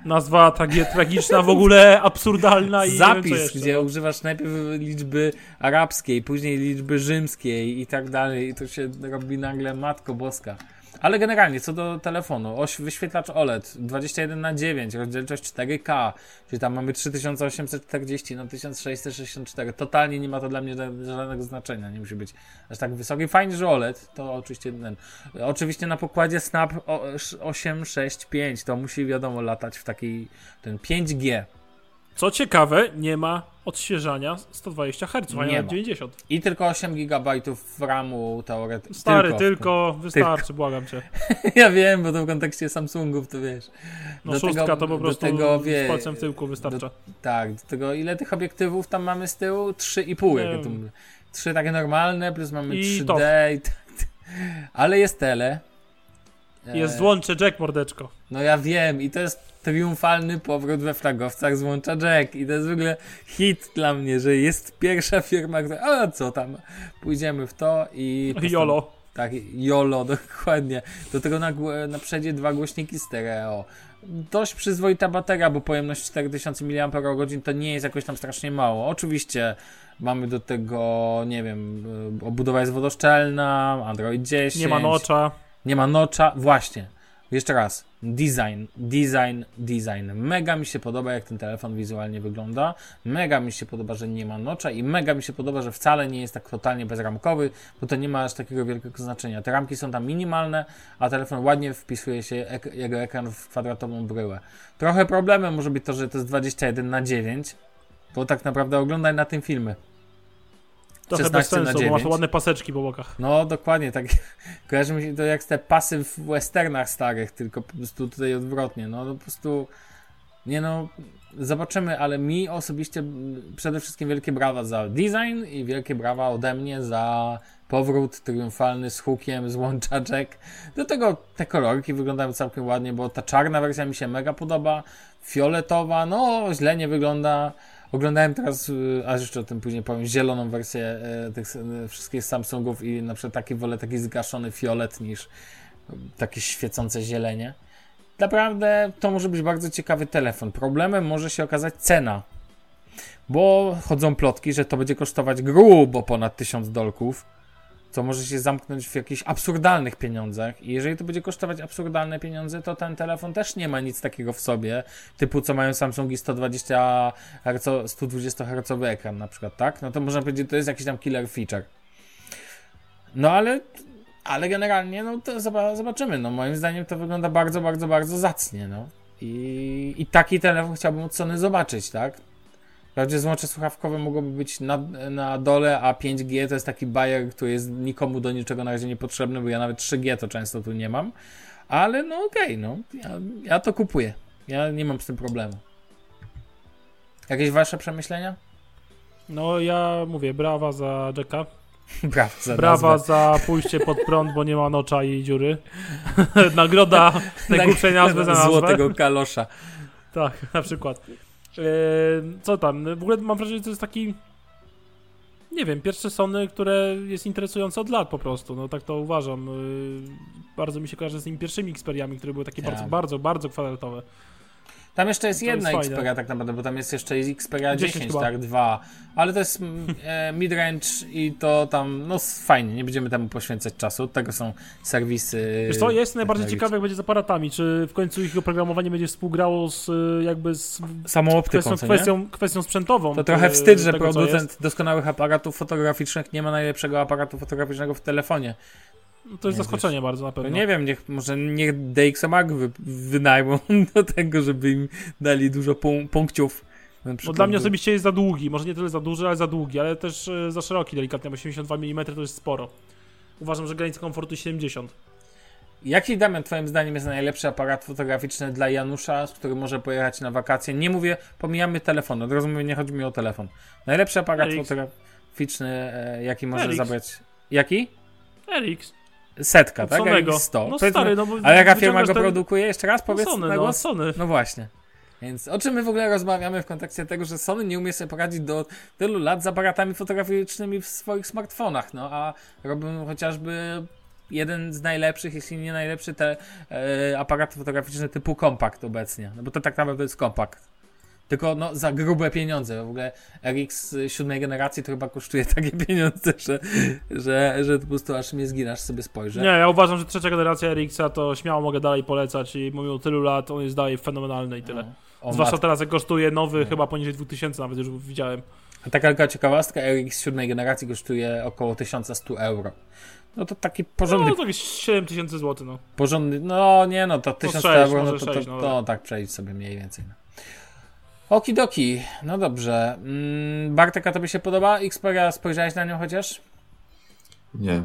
Nazwa tragie, tragiczna, w ogóle absurdalna i wiem, Zapis, jeszcze. gdzie używasz najpierw liczby arabskiej, później liczby rzymskiej i tak dalej. I to się robi nagle Matko Boska. Ale generalnie, co do telefonu, oś, wyświetlacz OLED 21 na 9 rozdzielczość 4K, czyli tam mamy 3840 na 1664. Totalnie nie ma to dla mnie ża- żadnego znaczenia, nie musi być aż tak wysoki. Fajnie, że OLED, to oczywiście ten. Oczywiście na pokładzie Snap o- 865, to musi wiadomo latać w takiej, ten 5G. Co ciekawe, nie ma odświeżania 120 Hz, a Nie nie ma. 90. I tylko 8 GB RAMu teoretycznie. Stary, tylko, wystarczy, błagam cię. Ja wiem, bo to w kontekście Samsungów to wiesz. No Do szóstka tego- to po do prostu tego, z wie- palcem w tyłku wystarcza. Tak, do tego ile tych obiektywów tam mamy z tyłu? 3,5 Nie jak wiem. mówię. Trzy takie normalne, plus mamy I 3D TOF. i tak. Ale jest tele. Jest E, złącze Jack, mordeczko. No ja wiem i to jest triumfalny powrót we flagowcach złącza Jack i to jest w ogóle hit dla mnie, że jest pierwsza firma, która, a co tam, pójdziemy w to i... Jolo. Tak, YOLO, dokładnie. Do tego na, na przedzie dwa głośniki stereo. Dość przyzwoita bateria, bo pojemność 4000 mAh to nie jest jakoś tam strasznie mało. Oczywiście mamy do tego, nie wiem, y, obudowa jest wodoszczelna, Android 10. Nie ma nocza. Nie ma nocza. Właśnie. Jeszcze raz. Design, design, design. Mega mi się podoba, jak ten telefon wizualnie wygląda. Mega mi się podoba, że nie ma nocza i mega mi się podoba, że wcale nie jest tak totalnie bezramkowy, bo to nie ma aż takiego wielkiego znaczenia. Te ramki są tam minimalne, a telefon ładnie wpisuje się ek- jego ekran w kwadratową bryłę. Trochę problemem może być to, że to jest 21 na 9, bo tak naprawdę oglądaj na tym filmy. Trochę 16 bez sensu, bo masz 9. ładne paseczki po bokach. No, dokładnie, tak. Kojarzy mi się to jak te pasy w westernach starych, tylko po prostu tutaj odwrotnie. No, po prostu. Nie no, zobaczymy, ale mi osobiście przede wszystkim wielkie brawa za design i wielkie brawa ode mnie za powrót triumfalny z hukiem, z łączaczek. Do tego te kolorki wyglądają całkiem ładnie, bo ta czarna wersja mi się mega podoba, fioletowa, no źle nie wygląda. Oglądałem teraz, y, a jeszcze o tym później powiem, zieloną wersję e, tych e, wszystkich Samsungów i na przykład taki wolę taki zgaszony fiolet niż takie świecące zielenie. Naprawdę to może być bardzo ciekawy telefon. Problemem może się okazać cena, bo chodzą plotki, że to będzie kosztować grubo ponad 1000 dolków, co może się zamknąć w jakichś absurdalnych pieniądzach. I jeżeli to będzie kosztować absurdalne pieniądze, to ten telefon też nie ma nic takiego w sobie, typu co mają Samsungi 120 Hz, 120 Hz ekran na przykład, tak? No to można powiedzieć, to jest jakiś tam killer feature. No ale ale generalnie, no to zobaczymy. No moim zdaniem to wygląda bardzo, bardzo, bardzo zacnie, no. I, i taki telefon chciałbym od Sony zobaczyć, tak? Wprawdzie złącze słuchawkowe mogłoby być na, na dole, a 5G to jest taki bajer, który jest nikomu do niczego na razie niepotrzebny, bo ja nawet 3G to często tu nie mam. Ale no okej, okay, no. Ja, ja to kupuję. Ja nie mam z tym problemu. Jakieś wasze przemyślenia? No ja mówię, brawa za Jacka. Brawa za, Brawa za pójście pod prąd, bo nie ma nocza i dziury. Nagroda najgłupszej nazwy za nazwę. Złotego kalosza. Tak, na przykład. Eee, co tam? W ogóle mam wrażenie, że to jest taki nie wiem, pierwsze Sony, które jest interesujące od lat po prostu, no tak to uważam. Eee, bardzo mi się kojarzy z tymi pierwszymi Xperiami, które były takie ja. bardzo, bardzo, bardzo kwadratowe. Tam jeszcze jest to jedna jest Xperia tak naprawdę, bo tam jest jeszcze Xperia 10, 10 tak, 2, ale to jest mm, e, midrange i to tam, no fajnie, nie będziemy temu poświęcać czasu, od tego są serwisy. Wiesz co, jest najbardziej ciekawe jak będzie z aparatami, czy w końcu ich oprogramowanie będzie współgrało z e, jakby z samą optyką, kwestią, kwestią, kwestią sprzętową. To trochę wstyd, że producent doskonałych aparatów fotograficznych nie ma najlepszego aparatu fotograficznego w telefonie. No to jest nie zaskoczenie wiesz. bardzo na pewno. nie wiem, niech, może niech DxOMark wy, wynajmą do tego, żeby im dali dużo punk punkciów. Bo dla mnie osobiście jest za długi, może nie tyle za duży, ale za długi, ale też e, za szeroki delikatnie, bo 82 mm to jest sporo. Uważam, że granica komfortu 70. Jaki, Damian, twoim zdaniem jest najlepszy aparat fotograficzny dla Janusza, z którym może pojechać na wakacje? Nie mówię, pomijamy telefon, od razu mówię, nie chodzi mi o telefon. Najlepszy aparat fotograficzny, e, jaki może zabrać... Jaki? RX. Setka, tak? Sonego. 100. No stary, no bo A jaka firma go ten... produkuje? Jeszcze raz powiedz no Sony, na no, głos? No, Sony. No właśnie. Więc o czym my w ogóle rozmawiamy w kontekście tego, że Sony nie umie sobie poradzić do tylu lat z aparatami fotograficznymi w swoich smartfonach, no a robią chociażby jeden z najlepszych, jeśli nie najlepszy te e, aparaty fotograficzne typu kompakt obecnie, no bo to tak naprawdę jest kompakt. Tylko no, za grube pieniądze. W ogóle RX siódmej generacji to chyba kosztuje takie pieniądze, że, że, że po prostu aż mnie zginasz sobie spojrzę. Nie, ja uważam, że trzecia generacja RX-a to śmiało mogę dalej polecać i mimo tylu lat on jest dalej fenomenalny i tyle. No, Zwłaszcza teraz jak kosztuje nowy no. chyba poniżej 2000 nawet już widziałem. A taka ciekawostka, RX siódmej generacji kosztuje około 1100 euro. No to taki porządny. No to jakieś 7000 zł, no. Porządny, no nie no, to 1000 no 6, euro, no to, 6, to, to, no, tak przejdź sobie mniej więcej. No. Okidoki, no dobrze. Mm, Bartek, a tobie się podoba Xperia? Spojrzałeś na nią chociaż? Nie.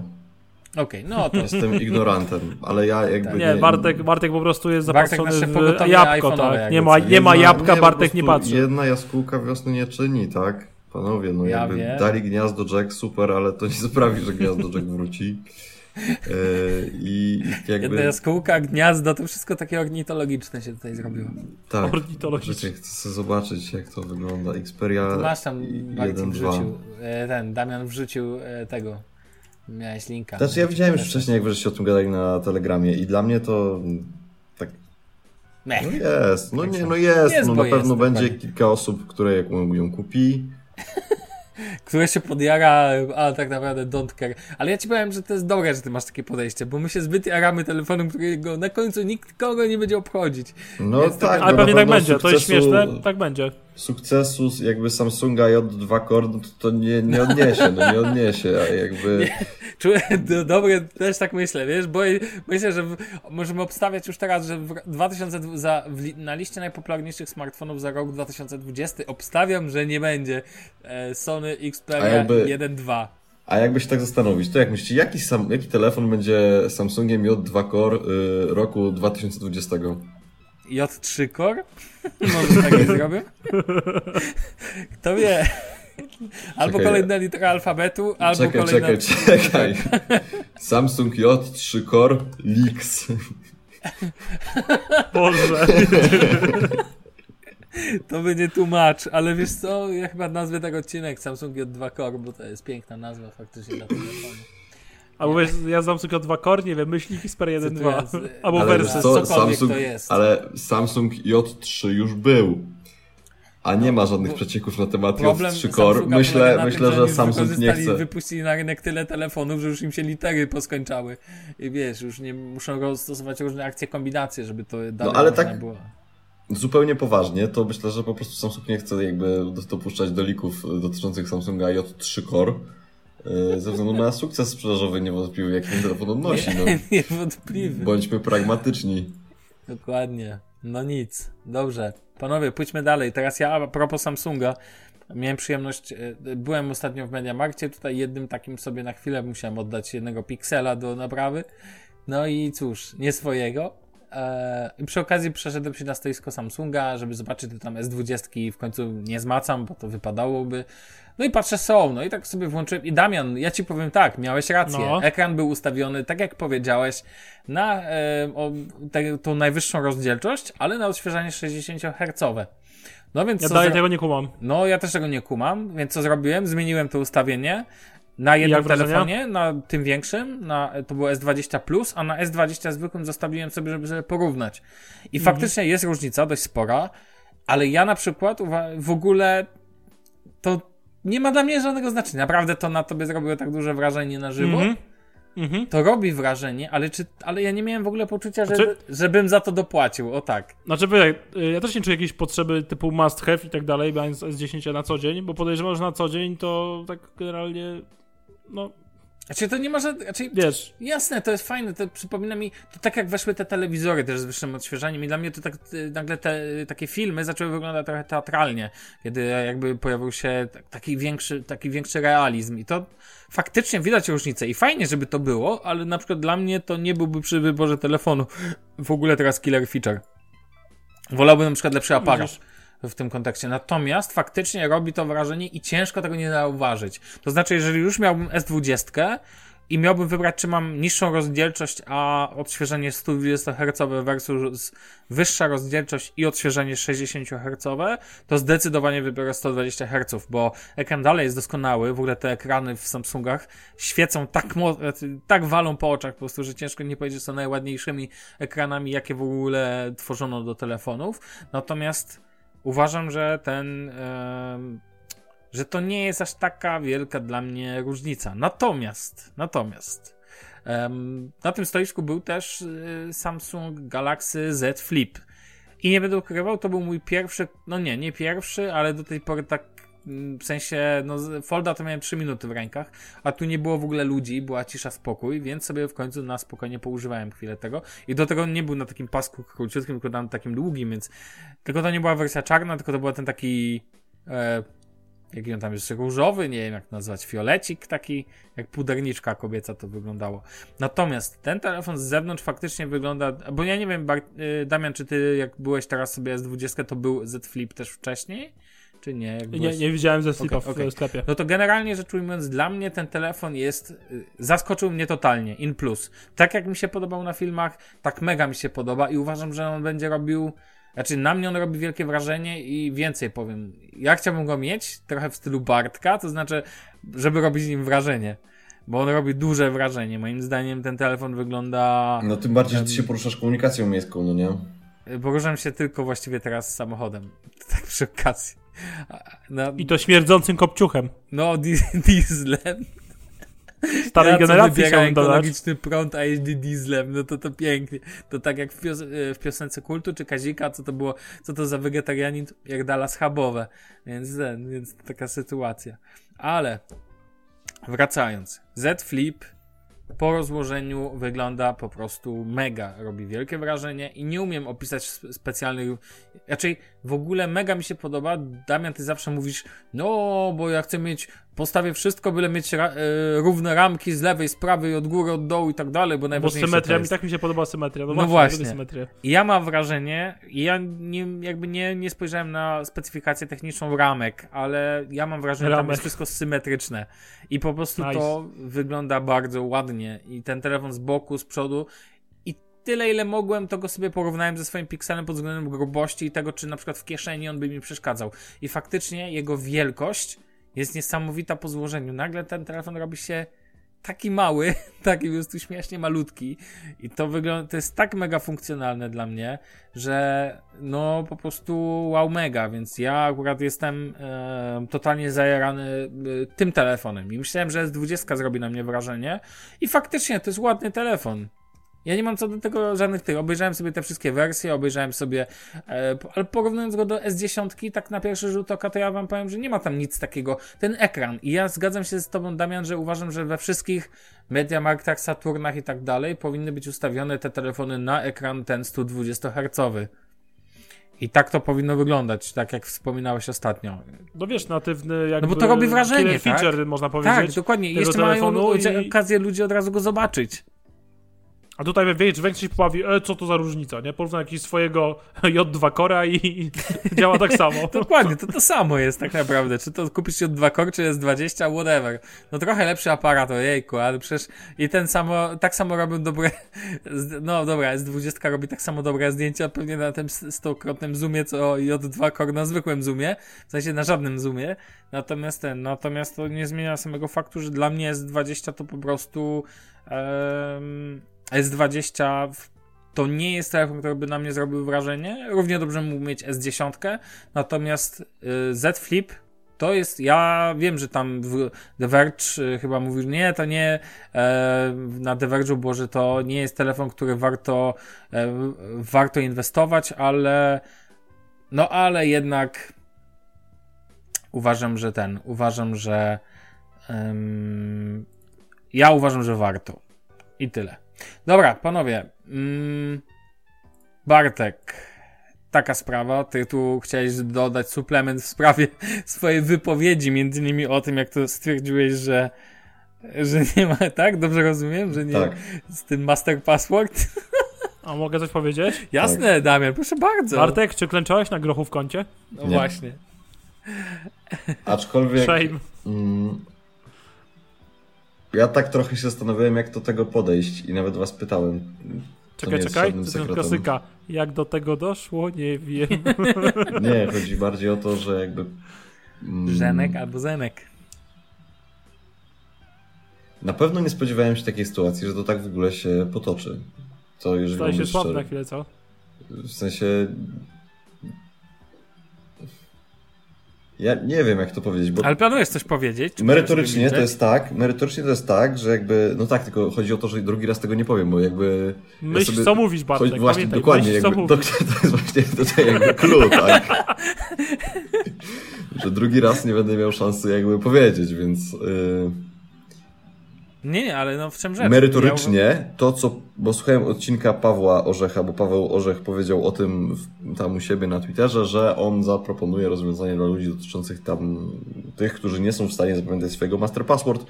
Okej, okay, no to... Jestem ignorantem, ale ja jakby... Tak. Nie, nie, Bartek, Bartek po prostu jest zapatrzony w jabłko, tak. Nie ma, nie ma jabłka, nie, Bartek nie patrzy. Jedna jaskółka wiosny nie czyni, tak? Panowie, no ja jakby wiem. dali gniazdo Jack, super, ale to nie sprawi, że gniazdo Jack wróci. E, I jakby... Jedna jaskółka, gniazdo, to wszystko takie ornitologiczne się tutaj zrobiło. Tak, ornitologiczne. chcę zobaczyć jak to wygląda. Xperia to masz tam Bartek wrzucił, e, ten Damian wrzucił e, tego, miałeś linka. Znaczy ja widziałem już wcześniej, jak żeście o tym gadali na Telegramie i dla mnie to tak Mech. No jest, no nie, no jest, jest no na pewno jest, będzie kilka osób, które jak ją kupi, które się podjara, a tak naprawdę don't care. Ale ja ci powiem, że to jest dobre, że ty masz takie podejście, bo my się zbyt jaramy telefonem, którego na końcu nikt kogo nie będzie obchodzić. No Więc tak, ale pewnie tak będzie, to jest śmieszne, tak będzie. Sukcesu jakby Samsunga J2 Core no to, to nie, nie odniesie, no nie odniesie, a jakby... Nie, czuję, dobre, też tak myślę, wiesz, bo myślę, że w, możemy obstawiać już teraz, że w 2000, za, w, na liście najpopularniejszych smartfonów za rok 2020 obstawiam, że nie będzie e, Sony Xperia jakby... 1.2. A jakby się tak zastanowić, to jak myślicie, jaki, sam, jaki telefon będzie Samsungiem J2 Core y, roku 2020? J3 Core? Może tak nie zrobię? Kto wie? Albo Czekaj. kolejna litera alfabetu, albo Czekaj, kolejna... czekaj, czekaj. Samsung J3 Core Lix. Boże. To będzie tłumacz, ale wiesz co, ja chyba nazwę tego odcinek Samsung J2 Core, bo to jest piękna nazwa faktycznie dla telefonu. Albo wiesz, ja znam tylko dwa core, nie wiem, myślnik Xperia 1, Co 2. to jest? Albo Ale Versus. to Samsung, to jest. ale Samsung J3 już był. A nie ma żadnych przecieków na temat Problem J3 Core. Samsunga Myślę, myślę, tym, że oni Samsung nie chce. wypuścili na rynek tyle telefonów, że już im się litery poskończały. I wiesz, już nie muszą stosować różne akcje, kombinacje, żeby to dalej ale można tak- było. Zupełnie poważnie, to myślę, że po prostu Samsung nie chce jakby dopuszczać do lików dotyczących Samsunga J3 Core. Yy, Ze względu na sukces sprzedażowy niewątpliwy, jaki ten telefon odnosi. No. Niewątpliwy. Bądźmy pragmatyczni. Dokładnie. No nic. Dobrze. Panowie, pójdźmy dalej. Teraz ja a propos Samsunga. Miałem przyjemność, e, byłem ostatnio w Mediamarkcie, tutaj jednym takim sobie na chwilę musiałem oddać jednego piksela do naprawy. No i cóż, nie swojego. I przy okazji przeszedłem się na stoisko Samsunga, żeby zobaczyć, czy tam S20 w końcu nie zmacam, bo to wypadałoby. No i patrzę, są. No i tak sobie włączyłem. I Damian, ja ci powiem tak, miałeś rację. No. Ekran był ustawiony, tak jak powiedziałeś, na e, o, te, tą najwyższą rozdzielczość, ale na odświeżanie 60 Hz. No więc Ja dalej zro- tego nie kumam. no, ja też tego nie kumam, więc co zrobiłem? Zmieniłem to ustawienie na jednym telefonie, na tym większym, na, to było S20+, a na S20 zwykłym zostawiłem sobie, żeby sobie porównać. I Mhm. faktycznie jest różnica, dość spora, ale ja na przykład w ogóle to nie ma dla mnie żadnego znaczenia. Naprawdę to na tobie zrobiło tak duże wrażenie na żywo. Mhm. Mhm. To robi wrażenie, ale, czy, ale ja nie miałem w ogóle poczucia, że, Znaczy- żebym za to dopłacił. O tak. Znaczy, y, ja też nie czuję jakiejś potrzeby typu must have i tak dalej, mając S10 na co dzień, bo podejrzewam, że na co dzień to tak generalnie, no, Znaczy to nie może, znaczy, wiesz, Jasne, to jest fajne, to przypomina mi, to tak jak weszły te telewizory też z wyższym odświeżaniem i dla mnie to tak, y, nagle te y, takie filmy zaczęły wyglądać trochę teatralnie, kiedy jakby pojawił się tak- taki większy, taki większy realizm i to faktycznie widać różnicę i fajnie, żeby to było, ale na przykład dla mnie to nie byłby przy wyborze telefonu w ogóle teraz killer feature. Wolałbym na przykład lepszy aparat? W tym kontekście. Natomiast faktycznie robi to wrażenie i ciężko tego nie zauważyć. To znaczy, jeżeli już miałbym S20 i miałbym wybrać, czy mam niższą rozdzielczość, a odświeżenie 120 Hz versus wyższa rozdzielczość i odświeżenie 60 Hz, to zdecydowanie wybiorę 120 Hz, bo ekran dalej jest doskonały. W ogóle te ekrany w Samsungach świecą tak, tak walą po oczach po prostu, że ciężko nie powiedzieć, że są najładniejszymi ekranami, jakie w ogóle tworzono do telefonów. Natomiast uważam, że ten. że to nie jest aż taka wielka dla mnie różnica. Natomiast, natomiast. na tym stoisku był też y, Samsung Galaxy Z Flip. I nie będę ukrywał, to był mój pierwszy, no nie, nie pierwszy, ale do tej pory tak w sensie, no z- Folda to miałem 3 minuty w rękach, a tu nie było w ogóle ludzi, była cisza, spokój, więc sobie w końcu na spokojnie poużywałem chwilę tego. I do tego nie był na takim pasku króciutkim, tylko na takim długim, więc tylko to nie była wersja czarna, tylko to był ten taki e, jaki on tam jest, różowy, nie wiem jak nazwać, fiolecik taki, jak puderniczka kobieca to wyglądało. Natomiast ten telefon z zewnątrz faktycznie wygląda, bo ja nie wiem, y, Damian, czy ty jak byłeś teraz sobie S20, to był Z Flip też wcześniej? Czy nie? Jak nie, byłeś... nie widziałem ze slipa Okej, okej. w sklepie. No to generalnie rzecz ujmując, dla mnie ten telefon jest. y, Zaskoczył mnie totalnie, in plus. Tak jak mi się podobał na filmach, tak mega mi się podoba i uważam, że on będzie robił. Znaczy, na mnie on robi wielkie wrażenie i więcej powiem. Ja chciałbym go mieć trochę w stylu Bartka, to znaczy, żeby robić nim wrażenie. Bo on robi duże wrażenie. Moim zdaniem ten telefon wygląda. No tym bardziej, że ty się poruszasz komunikacją miejską, no nie? Poruszam się tylko właściwie teraz samochodem. Tak przy okazji. No, I to śmierdzącym kopciuchem. no di- dieslem. Starej ja, generacji chciałbym dodać. ekologiczny prąd, a jeździ dieslem, no to to pięknie. To tak jak w, pios e, w piosence kultu czy Kazika, co to było, co to za wegetarianin, jak dala schabowe. Więc, ten, więc taka sytuacja. Ale wracając, Z Flip po rozłożeniu wygląda po prostu mega, robi wielkie wrażenie i nie umiem opisać sp- specjalnych, raczej w ogóle mega mi się podoba, Damian, ty zawsze mówisz, no, bo ja chcę mieć postawię wszystko, byle mieć ra y, równe ramki z lewej, z prawej, od góry, od dołu i tak dalej, bo Bo najważniejsze symetria, to mi tak mi się podoba symetria. No, No właśnie. ja mam wrażenie, ja nie, jakby nie, nie spojrzałem na specyfikację techniczną ramek, ale ja mam wrażenie, że tam jest wszystko symetryczne. I po prostu Nice. to wygląda bardzo ładnie. I ten telefon z boku, z przodu. Tyle, ile mogłem, to go sobie porównałem ze swoim pikselem pod względem grubości i tego, czy na przykład w kieszeni on by mi przeszkadzał. I faktycznie jego wielkość jest niesamowita po złożeniu. Nagle ten telefon robi się taki mały, taki po prostu śmiesznie malutki i to wygląda, to jest tak mega funkcjonalne dla mnie, że no po prostu wow mega, więc ja akurat jestem e, totalnie zajarany e, tym telefonem i myślałem, że S20 zrobi na mnie wrażenie i faktycznie to jest ładny telefon. Ja nie mam co do tego żadnych tych. Obejrzałem sobie te wszystkie wersje, obejrzałem sobie, e, ale porównując go do S10, tak na pierwszy rzut oka, to ja wam powiem, że nie ma tam nic takiego. Ten ekran. I ja zgadzam się z tobą, Damian, że uważam, że we wszystkich Mediamarktach, Saturnach i tak dalej powinny być ustawione te telefony na ekran ten 120 Hz. I tak to powinno wyglądać, tak jak wspominałeś ostatnio. No wiesz, natywny jakby... No bo to robi wrażenie, tak? feature, można Tak, powiedzieć. dokładnie. I tego jeszcze mają i- okazję ludzie od razu go zobaczyć. A tutaj wiesz, większość się pobawi, e, co to za różnica, nie? Porównaj jakiegoś swojego J2 Cora i, działa tak samo. Dokładnie, to to samo jest tak naprawdę. Czy to kupisz się od 2 Core, czy jest 20, whatever. No trochę lepszy aparat, ojejku, ale przecież i ten samo, tak samo robią dobre, no dobra, S20 robi tak samo dobre zdjęcia pewnie na tym stokrotnym zoomie, co J2 Core na zwykłym zoomie, w sensie na żadnym zoomie. Natomiast ten, natomiast to nie zmienia samego faktu, że dla mnie S20 to po prostu S20 w to nie jest telefon, który by na mnie zrobił wrażenie. Równie dobrze mógł mieć S10, natomiast y, Z Flip to jest, ja wiem, że tam w The Verge y, chyba mówił, nie, to nie, e, na The Verge'u było, że to nie jest telefon, który warto, e, warto inwestować, ale no ale jednak uważam, że ten, uważam, że em, ja uważam, że warto. I tyle. Dobra, panowie. Mm, Bartek, taka sprawa. Ty tu chciałeś dodać suplement w sprawie swojej wypowiedzi, między innymi o tym, jak to stwierdziłeś, że, że nie ma, tak? Dobrze rozumiem, że nie Tak. z tym master password? A mogę coś powiedzieć? Jasne, Damian, proszę bardzo. Bartek, czy klęczałeś na grochu w kącie? No Nie. właśnie. Aczkolwiek. Shame. Mm, ja tak trochę się zastanawiałem, jak do tego podejść i nawet was pytałem. To Czekaj, jest czekaj, to sekretem. klasyka. Jak do tego doszło? Nie wiem. Nie, chodzi bardziej o to, że jakby. mm, Żenek albo Zenek. Na pewno nie spodziewałem się takiej sytuacji, że to tak w ogóle się potoczy. To jeżeli Staje się być słab na chwilę, co? W sensie. Ja nie wiem, jak to powiedzieć, bo Ale planujesz coś powiedzieć? Merytorycznie to jest tak, merytorycznie to jest tak, że jakby, no tak, tylko chodzi o to, że drugi raz tego nie powiem, bo jakby... ja Myśl, sobie- co mówisz, Bartek. Chodzi, właśnie, Pamiętaj, dokładnie, myśl, jakby, to, mówisz. to jest właśnie tutaj jakby clue, tak? że drugi raz nie będę miał szansy jakby powiedzieć, więc... Yy... Nie, nie, ale no w czym rzecz? Merytorycznie to, co. Bo słuchałem odcinka Pawła Orzecha, bo Paweł Orzech powiedział o tym tam u siebie na Twitterze, że on zaproponuje rozwiązanie dla ludzi dotyczących tam tych, którzy nie są w stanie zapamiętać swojego master password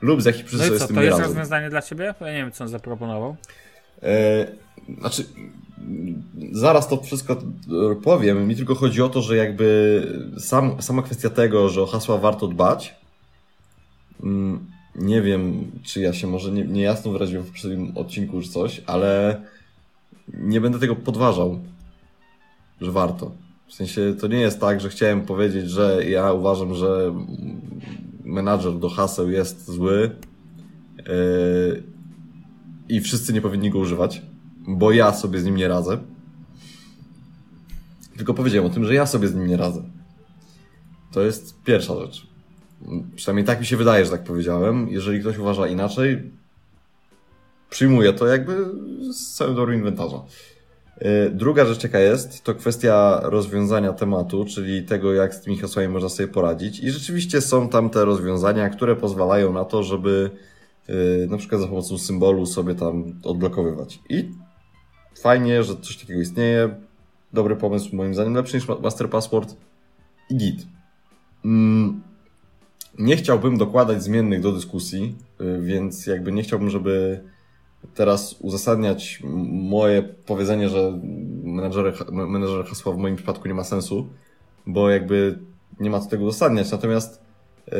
lub z jakich No przyczyn i co, z tym to jest radzą. rozwiązanie dla ciebie? Ja nie wiem, co on zaproponował. E, znaczy, zaraz to wszystko powiem. Mi tylko chodzi o to, że jakby sam, sama kwestia tego, że o hasła warto dbać. mm, Nie wiem, czy ja się może nie, niejasno wyraziłem w poprzednim odcinku już coś, ale nie będę tego podważał, że warto. W sensie to nie jest tak, że chciałem powiedzieć, że ja uważam, że menadżer do haseł jest zły. Yy, i wszyscy nie powinni go używać, bo ja sobie z nim nie radzę. Tylko powiedziałem o tym, że ja sobie z nim nie radzę. To jest pierwsza rzecz. Przynajmniej tak mi się wydaje, że tak powiedziałem. Jeżeli ktoś uważa inaczej, przyjmuję to jakby z całym dobrym inwentarza. Yy, Druga rzecz, jaka jest, to kwestia rozwiązania tematu, czyli tego, jak z tymi hasłami można sobie poradzić. I rzeczywiście są tam te rozwiązania, które pozwalają na to, żeby yy, na przykład za pomocą symbolu sobie tam odblokowywać. I fajnie, że coś takiego istnieje. Dobry pomysł, moim zdaniem, lepszy niż ma- Master Password i Git. Mm. Nie chciałbym dokładać zmiennych do dyskusji, y, więc jakby nie chciałbym, żeby teraz uzasadniać moje powiedzenie, że menedżer, hasła w moim przypadku nie ma sensu, bo jakby nie ma co tego uzasadniać. Natomiast yy,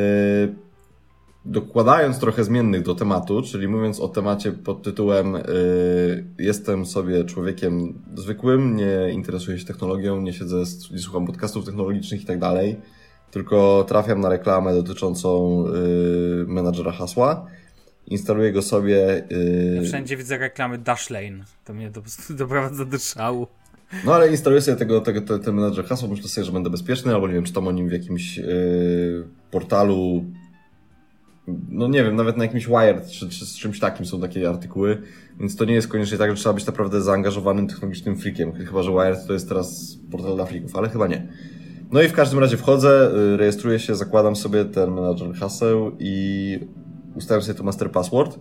dokładając trochę zmiennych do tematu, czyli mówiąc o temacie pod tytułem yy, jestem sobie człowiekiem zwykłym, nie interesuję się technologią, nie siedzę, nie słucham podcastów technologicznych i tak dalej, tylko trafiam na reklamę dotyczącą yy, menadżera hasła, instaluję go sobie. Yy, Wszędzie widzę reklamy Dashlane. To mnie po prostu doprowadza do szału. no ale instaluję sobie tego, tego, te- ten menadżer hasła, myślę sobie, że będę bezpieczny, albo nie wiem, czytam o nim w jakimś yy, portalu, no nie wiem, nawet na jakimś Wired, czy, czy z czymś takim są takie artykuły, więc to nie jest koniecznie tak, że trzeba być naprawdę zaangażowanym technologicznym freakiem, chyba, że Wired to jest teraz portal dla freaków, ale chyba nie. No i w każdym razie wchodzę, y, rejestruję się, zakładam sobie ten menadżer haseł i ustawiam sobie to master password.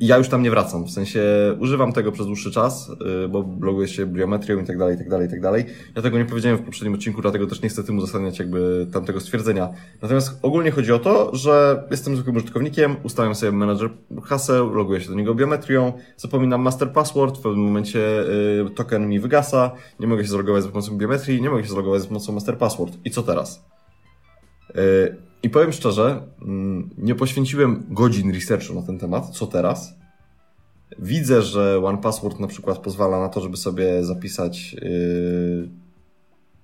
Ja już tam nie wracam, w sensie używam tego przez dłuższy czas, yy, bo loguję się biometrią i tak dalej, i tak dalej, i tak dalej. Ja tego nie powiedziałem w poprzednim odcinku, dlatego też nie chcę tym uzasadniać jakby tamtego stwierdzenia. Natomiast ogólnie chodzi o to, że jestem zwykłym użytkownikiem, ustawiam sobie menadżer haseł, loguję się do niego biometrią, zapominam master password, w pewnym momencie yy, token mi wygasa, nie mogę się zalogować za pomocą biometrii, nie mogę się zalogować za pomocą master password. I co teraz? Yy, I powiem szczerze, mm, nie poświęciłem godzin researchu na ten temat, co teraz. Widzę, że OnePassword na przykład pozwala na to, żeby sobie zapisać yy,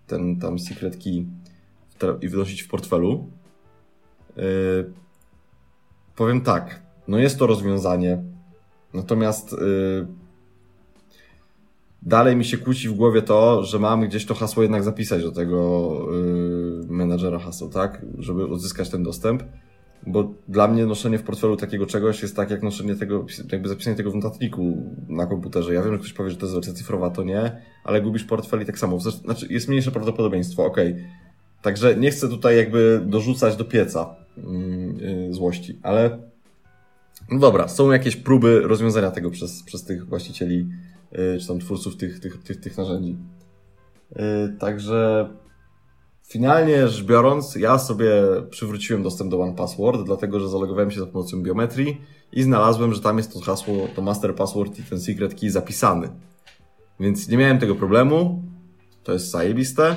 ten tam secret key i wynosić w portfelu. Yy, powiem tak, no jest to rozwiązanie, natomiast yy, dalej mi się kłóci w głowie to, że mam gdzieś to hasło jednak zapisać do tego menadżera haseł, tak? Żeby uzyskać ten dostęp. Bo dla mnie noszenie w portfelu takiego czegoś jest tak jak noszenie tego, jakby zapisanie tego w notatniku na komputerze. Ja wiem, że ktoś powie, że to jest wersja cyfrowa, to nie, ale gubisz portfel i tak samo. Zresztą- Znaczy, jest mniejsze prawdopodobieństwo, okej. Także nie chcę tutaj jakby dorzucać do pieca yy, złości, ale no dobra, są jakieś próby rozwiązania tego przez, przez tych właścicieli, yy, czy tam twórców tych, tych, tych, tych narzędzi. Yy, także finalnie rzecz biorąc, ja sobie przywróciłem dostęp do OnePassword, dlatego że zalogowałem się za pomocą biometrii i znalazłem, że tam jest to hasło, to master password i ten secret key zapisany. Więc nie miałem tego problemu. To jest zajebiste.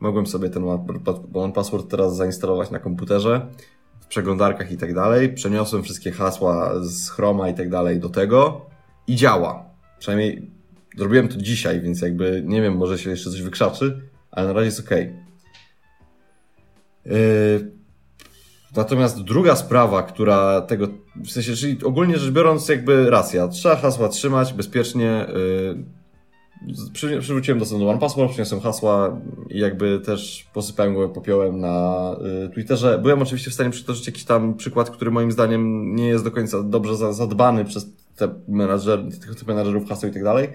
Mogłem sobie ten One- OnePassword teraz zainstalować na komputerze, w przeglądarkach i tak dalej. Przeniosłem wszystkie hasła z Chroma i tak dalej do tego i działa. Przynajmniej zrobiłem to dzisiaj, więc jakby nie wiem, może się jeszcze coś wykrzaczy, ale na razie jest ok. Yy, Natomiast druga sprawa, która tego, w sensie, czyli ogólnie rzecz biorąc, jakby racja, trzeba hasła trzymać bezpiecznie. Yy, przy, przywróciłem dostęp do OnePassword, przyniosłem hasła i jakby też posypałem go popiołem na y, Twitterze. Byłem oczywiście w stanie przytoczyć jakiś tam przykład, który moim zdaniem nie jest do końca dobrze za, zadbany przez te menadżer, tych, menadżerów haseł i tak dalej.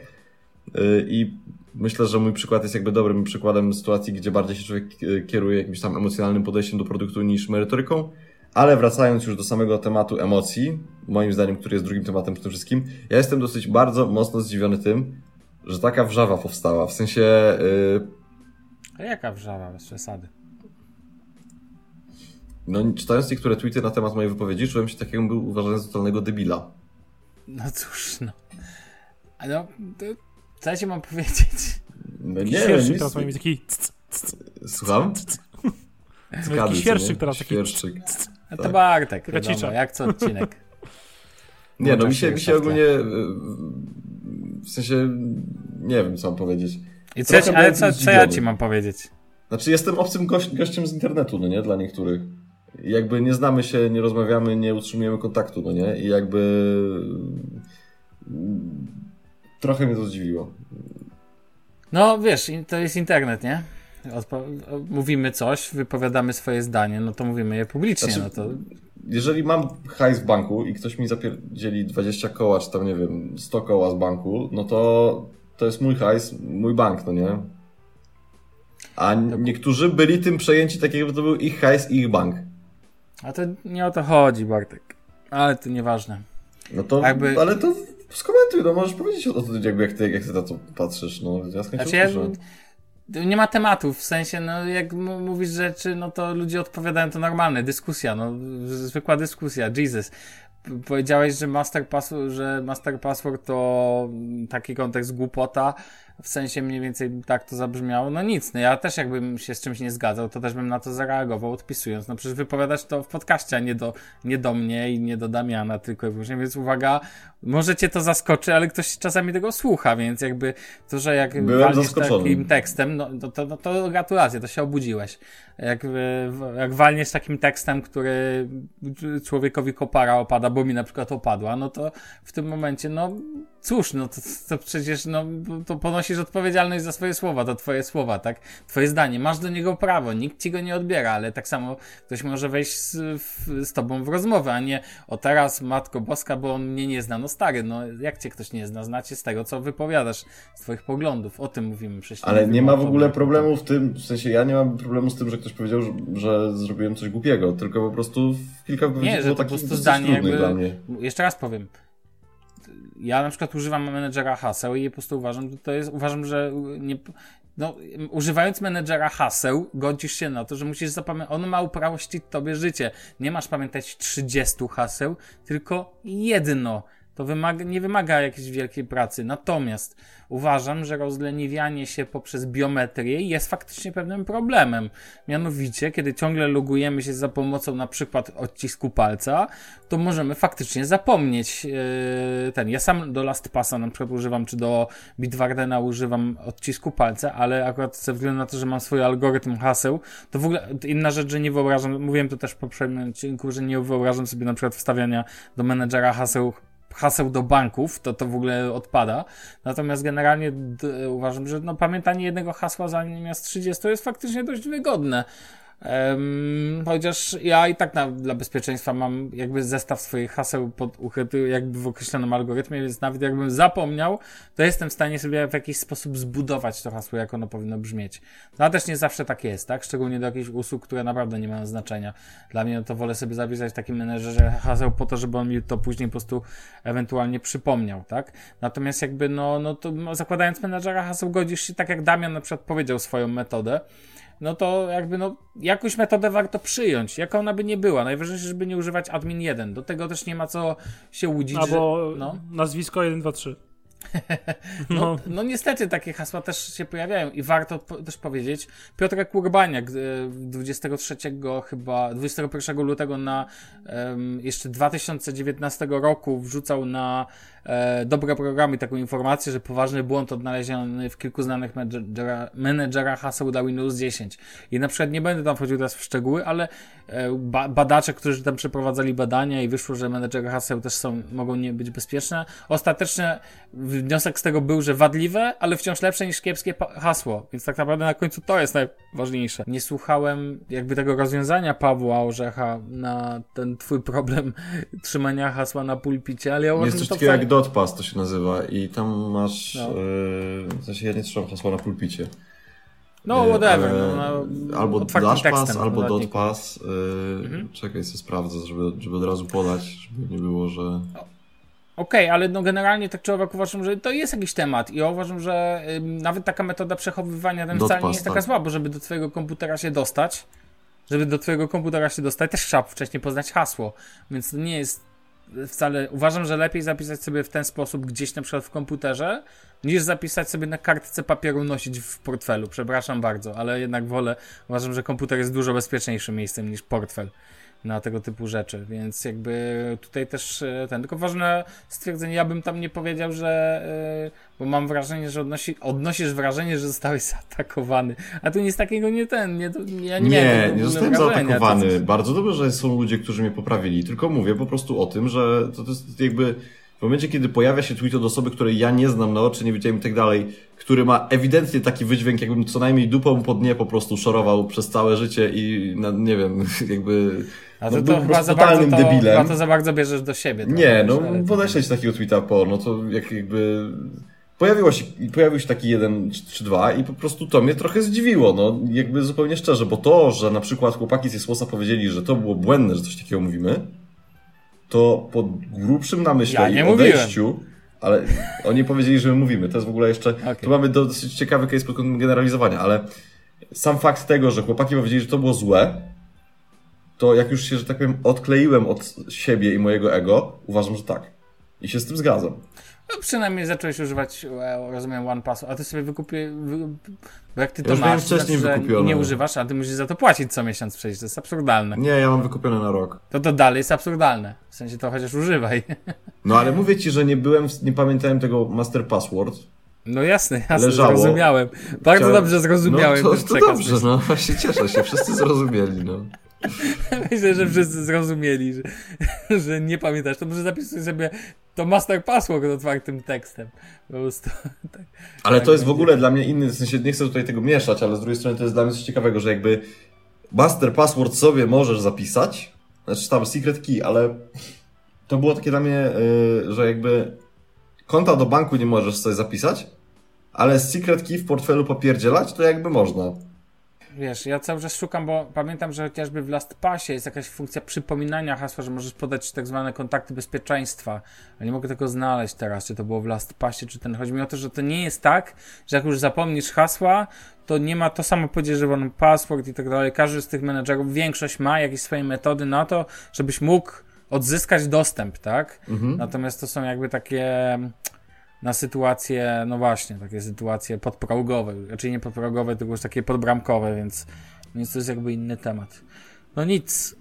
I myślę, że mój przykład jest jakby dobrym przykładem sytuacji, gdzie bardziej się człowiek y, kieruje jakimś tam emocjonalnym podejściem do produktu niż merytoryką. Ale wracając już do samego tematu emocji, moim zdaniem, który jest drugim tematem w tym wszystkim, ja jestem dosyć bardzo mocno zdziwiony tym, że taka wrzawa powstała. W sensie, y, A jaka wrzawa, bez przesady. no czytając niektóre tweety na temat mojej wypowiedzi, czułem się takiego, był uważany za totalnego debila. No cóż, no. A no, to, co ja ci mam powiedzieć? No, nie świerszczyk teraz mamy taki... Słucham? Co świerszczyk teraz taki... Świerszczyk. No to Tak. Bartek, wiadomo, jak co odcinek. Nie, no mi się mi się ogólnie, y, w sensie, nie wiem co mam powiedzieć. I co, ja ci- Trochę ale co, co ja ci mam powiedzieć? Znaczy jestem obcym gość, gościem z internetu, no nie, dla niektórych. I Jakby nie znamy się, nie rozmawiamy, nie utrzymujemy kontaktu, no nie, i jakby trochę mnie to zdziwiło. No wiesz, to jest internet, nie? Odpo- mówimy coś, wypowiadamy swoje zdanie, no to mówimy je publicznie, Znaczy, no to Jeżeli mam hajs w banku i ktoś mi zapierdzieli 20 koła, czy tam nie wiem, 100 koła z banku, no to to jest mój hajs, mój bank, no nie? A niektórzy byli tym przejęci tak, jakby to był ich hajs i ich bank. A to nie o to chodzi, Bartek. Ale to nieważne. No to, Jakby- ale to skomentuj, no możesz powiedzieć o tym, jakby jak ty, jak ty na to patrzysz, no ja Znaczy ja, nie ma tematów, w sensie, no jak mówisz rzeczy, no to ludzie odpowiadają, to normalne, dyskusja, no zwykła dyskusja, Jesus. Powiedziałeś, że master, password, że master password to taki kontekst głupota, w sensie mniej więcej tak to zabrzmiało. No nic, no ja też jakbym się z czymś nie zgadzał, to też bym na to zareagował odpisując. No przecież wypowiadać to w podcaście, a nie do, nie do mnie i nie do Damiana tylko i wyłącznie, więc uwaga, może cię to zaskoczy, ale ktoś czasami tego słucha, więc jakby to, że jak Byłem walniesz takim tekstem, no, no to, no to gratulacje, to się obudziłeś. Jak, jak walniesz takim tekstem, który człowiekowi kopara opada, bo mi na przykład opadła, no to w tym momencie, no cóż, no to, to przecież, no to ponosisz odpowiedzialność za swoje słowa, to twoje słowa, tak? Twoje zdanie, masz do niego prawo, nikt ci go nie odbiera, ale tak samo ktoś może wejść z, w, z tobą w rozmowę, a nie o teraz, Matko Boska, bo on mnie nie zna, no stary, no jak cię ktoś nie zna, znacie z tego, co wypowiadasz, z twoich poglądów, o tym mówimy przecież. Ale nie ma w ogóle problemu w tym, w sensie ja nie mam problemu z tym, że ktoś powiedział, że, zrobiłem coś głupiego, tylko po prostu kilka wypowiedzi nie, po prostu zdanie jakby. Jeszcze raz powiem, ja na przykład używam menedżera haseł i po prostu uważam, że to jest, uważam, że nie, no, używając menedżera haseł, godzisz się na to, że musisz zapamiętać, on ma uprościć tobie życie. Nie masz pamiętać 30 haseł, tylko jedno. To wymaga, nie wymaga jakiejś wielkiej pracy. Natomiast uważam, że rozleniwianie się poprzez biometrię jest faktycznie pewnym problemem. Mianowicie, kiedy ciągle logujemy się za pomocą na przykład odcisku palca, to możemy faktycznie zapomnieć yy, ten. Ja sam do LastPassa na przykład używam, czy do Bitwardena używam odcisku palca, ale akurat ze względu na to, że mam swój algorytm haseł, to w ogóle inna rzecz, że nie wyobrażam, mówiłem to też w poprzednim odcinku, że nie wyobrażam sobie na przykład wstawiania do menedżera haseł haseł do banków, to to w ogóle odpada. Natomiast generalnie uważam, że no, pamiętanie jednego hasła zamiast 30 jest faktycznie dość wygodne. Um, chociaż ja i tak na, dla bezpieczeństwa mam jakby zestaw swoich haseł pod ukryty jakby w określonym algorytmie, więc nawet jakbym zapomniał, to jestem w stanie sobie w jakiś sposób zbudować to hasło, jak ono powinno brzmieć. No a też nie zawsze tak jest, tak? Szczególnie do jakichś usług, które naprawdę nie mają znaczenia. Dla mnie no to wolę sobie zapisać w takim menedżerze haseł po to, żeby on mi to później po prostu ewentualnie przypomniał, tak? Natomiast jakby no, no to zakładając menedżera haseł godzisz się tak jak Damian na przykład powiedział swoją metodę, no to jakby no, jakąś metodę warto przyjąć, jaka ona by nie była. Najważniejsze, żeby nie używać admin 1. Do tego też nie ma co się łudzić. Albo że, no. nazwisko 123. no, no. no niestety takie hasła też się pojawiają i warto po, też powiedzieć, Piotrek Kurbaniak 23 e, chyba 21 lutego na um, jeszcze 2019 roku wrzucał na dobre programy taką informację, że poważny błąd odnaleziony w kilku znanych menedżera, menedżerach haseł dla Windows 10. I na przykład nie będę tam wchodził teraz w szczegóły, ale e, ba badacze, którzy tam przeprowadzali badania i wyszło, że menedżery haseł też są, mogą nie być bezpieczne. Ostatecznie wniosek z tego był, że wadliwe, ale wciąż lepsze niż kiepskie hasło. Więc tak naprawdę na końcu to jest najważniejsze. Nie słuchałem jakby tego rozwiązania Pawła Orzecha na ten twój problem trzymania hasła na pulpicie, ale ja uważam, Jest coś takiego jak Dotpass to się nazywa i tam masz, no. yy, w sensie ja nie trzymam hasła na pulpicie. No, e, whatever. No, no, albo DashPass, albo DotPass. Yy, mhm. Czekaj, sobie sprawdzę, żeby, żeby od razu podać, żeby nie było, że... Okej, okay, ale no generalnie tak czy owak uważam, że to jest jakiś temat i ja uważam, że y, nawet taka metoda przechowywania ten wcale nie jest taka zła, bo żeby do twojego komputera się dostać, żeby do twojego komputera się dostać, też trzeba wcześniej poznać hasło, więc to nie jest wcale, uważam, że lepiej zapisać sobie w ten sposób gdzieś na przykład w komputerze, niż zapisać sobie na kartce papieru nosić w portfelu. Przepraszam bardzo, ale jednak wolę, uważam, że komputer jest dużo bezpieczniejszym miejscem niż portfel na tego typu rzeczy, więc jakby tutaj też e, ten, tylko ważne stwierdzenie, ja bym tam nie powiedział, że e, bo mam wrażenie, że odnosi, odnosisz wrażenie, że zostałeś zaatakowany, a tu nic takiego nie ten, nie, ja nie Nie, nie zostałem zaatakowany, bardzo dobrze, że są ludzie, którzy mnie poprawili, tylko mówię po prostu o tym, że to, to jest jakby w momencie, kiedy pojawia się tweet od osoby, której ja nie znam na oczy, nie widziałem i tak dalej, który ma ewidentnie taki wydźwięk, jakbym co najmniej dupą po dnie po prostu szorował przez całe życie i nie wiem, jakby a to, no, to chyba za bardzo to, debilem. Chyba to za bardzo bierzesz do siebie. Nie, no podeśleć takiego tweeta po, no to jak jakby... Pojawiło się, pojawił się taki jeden czy dwa i po prostu to mnie trochę zdziwiło, no jakby zupełnie szczerze, bo to, że na przykład chłopaki z Jesłosa powiedzieli, że to było błędne, że coś takiego mówimy, to po grubszym namyśle ja i odejściu, Ale oni powiedzieli, że my mówimy. To jest w ogóle jeszcze. Okej. Tu mamy dosyć ciekawy case pod kątem generalizowania, ale sam fakt tego, że chłopaki powiedzieli, że to było złe, to jak już się, że tak powiem, odkleiłem od siebie i mojego ego, uważam, że tak. I się z tym zgadzam. No, przynajmniej zacząłeś używać, e, rozumiem, OnePassu, a ty sobie wykupię, wy, bo jak ty to już masz, miałem to znaczy, wcześniej nie używasz, a ty musisz za to płacić co miesiąc przecież, to jest absurdalne. Nie, ja mam wykupione na rok. To to dalej jest absurdalne, w sensie to chociaż używaj. No ale mówię ci, że nie byłem, nie pamiętałem tego master password. No jasne, jasne, Leżało. zrozumiałem. Bardzo Chciałem- dobrze zrozumiałem no, to, to dobrze, no właśnie cieszę się, wszyscy zrozumieli, no. Myślę, że wszyscy zrozumieli, że, że nie pamiętasz. To może zapisuj sobie to master password otwartym tekstem. Po prostu. Tak. Ale Tak, to jest w będzie. ogóle dla mnie inny, w sensie nie chcę tutaj tego mieszać, ale z drugiej strony to jest dla mnie coś ciekawego, że jakby master password sobie możesz zapisać, znaczy tam secret key, ale to było takie dla mnie, yy, że jakby konta do banku nie możesz sobie zapisać, ale secret key w portfelu popierdzielać to jakby można. Wiesz, ja cały czas szukam, bo pamiętam, że chociażby w LastPassie jest jakaś funkcja przypominania hasła, że możesz podać tak zwane kontakty bezpieczeństwa. Ale nie mogę tego znaleźć teraz, czy to było w LastPassie, czy ten. Chodzi mi o to, że to nie jest tak, że jak już zapomnisz hasła, to nie ma to samo podejrzewany password i tak dalej. Każdy z tych menedżerów, większość ma jakieś swoje metody na to, żebyś mógł odzyskać dostęp, tak? Natomiast to są jakby takie na sytuacje, no właśnie, takie sytuacje podprogowe, raczej nie podprogowe, tylko już takie podbramkowe, więc, więc to jest jakby inny temat. No nic.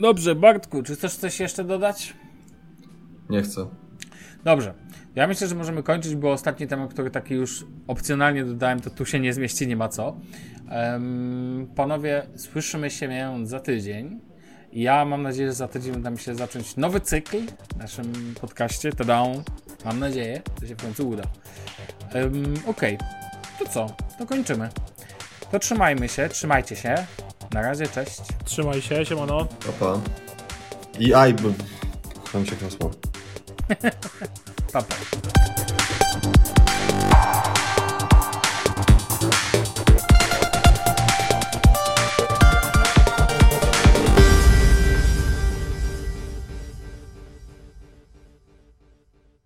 Dobrze, Bartku, czy chcesz coś jeszcze dodać? Nie chcę. Dobrze. Ja myślę, że możemy kończyć, bo ostatni temat, który taki już opcjonalnie dodałem, to tu się nie zmieści, nie ma co. Em, panowie, słyszymy się za tydzień. Ja mam nadzieję, że za tydzień uda mi się zacząć nowy cykl w naszym podcaście. Tada! Mam nadzieję, że się w końcu uda. Um, Okej, to co? To kończymy. To trzymajmy się, trzymajcie się. Na razie, cześć. Trzymaj się, siemano. Papa. I aj, bo... Tam się hasło. Pa, pa.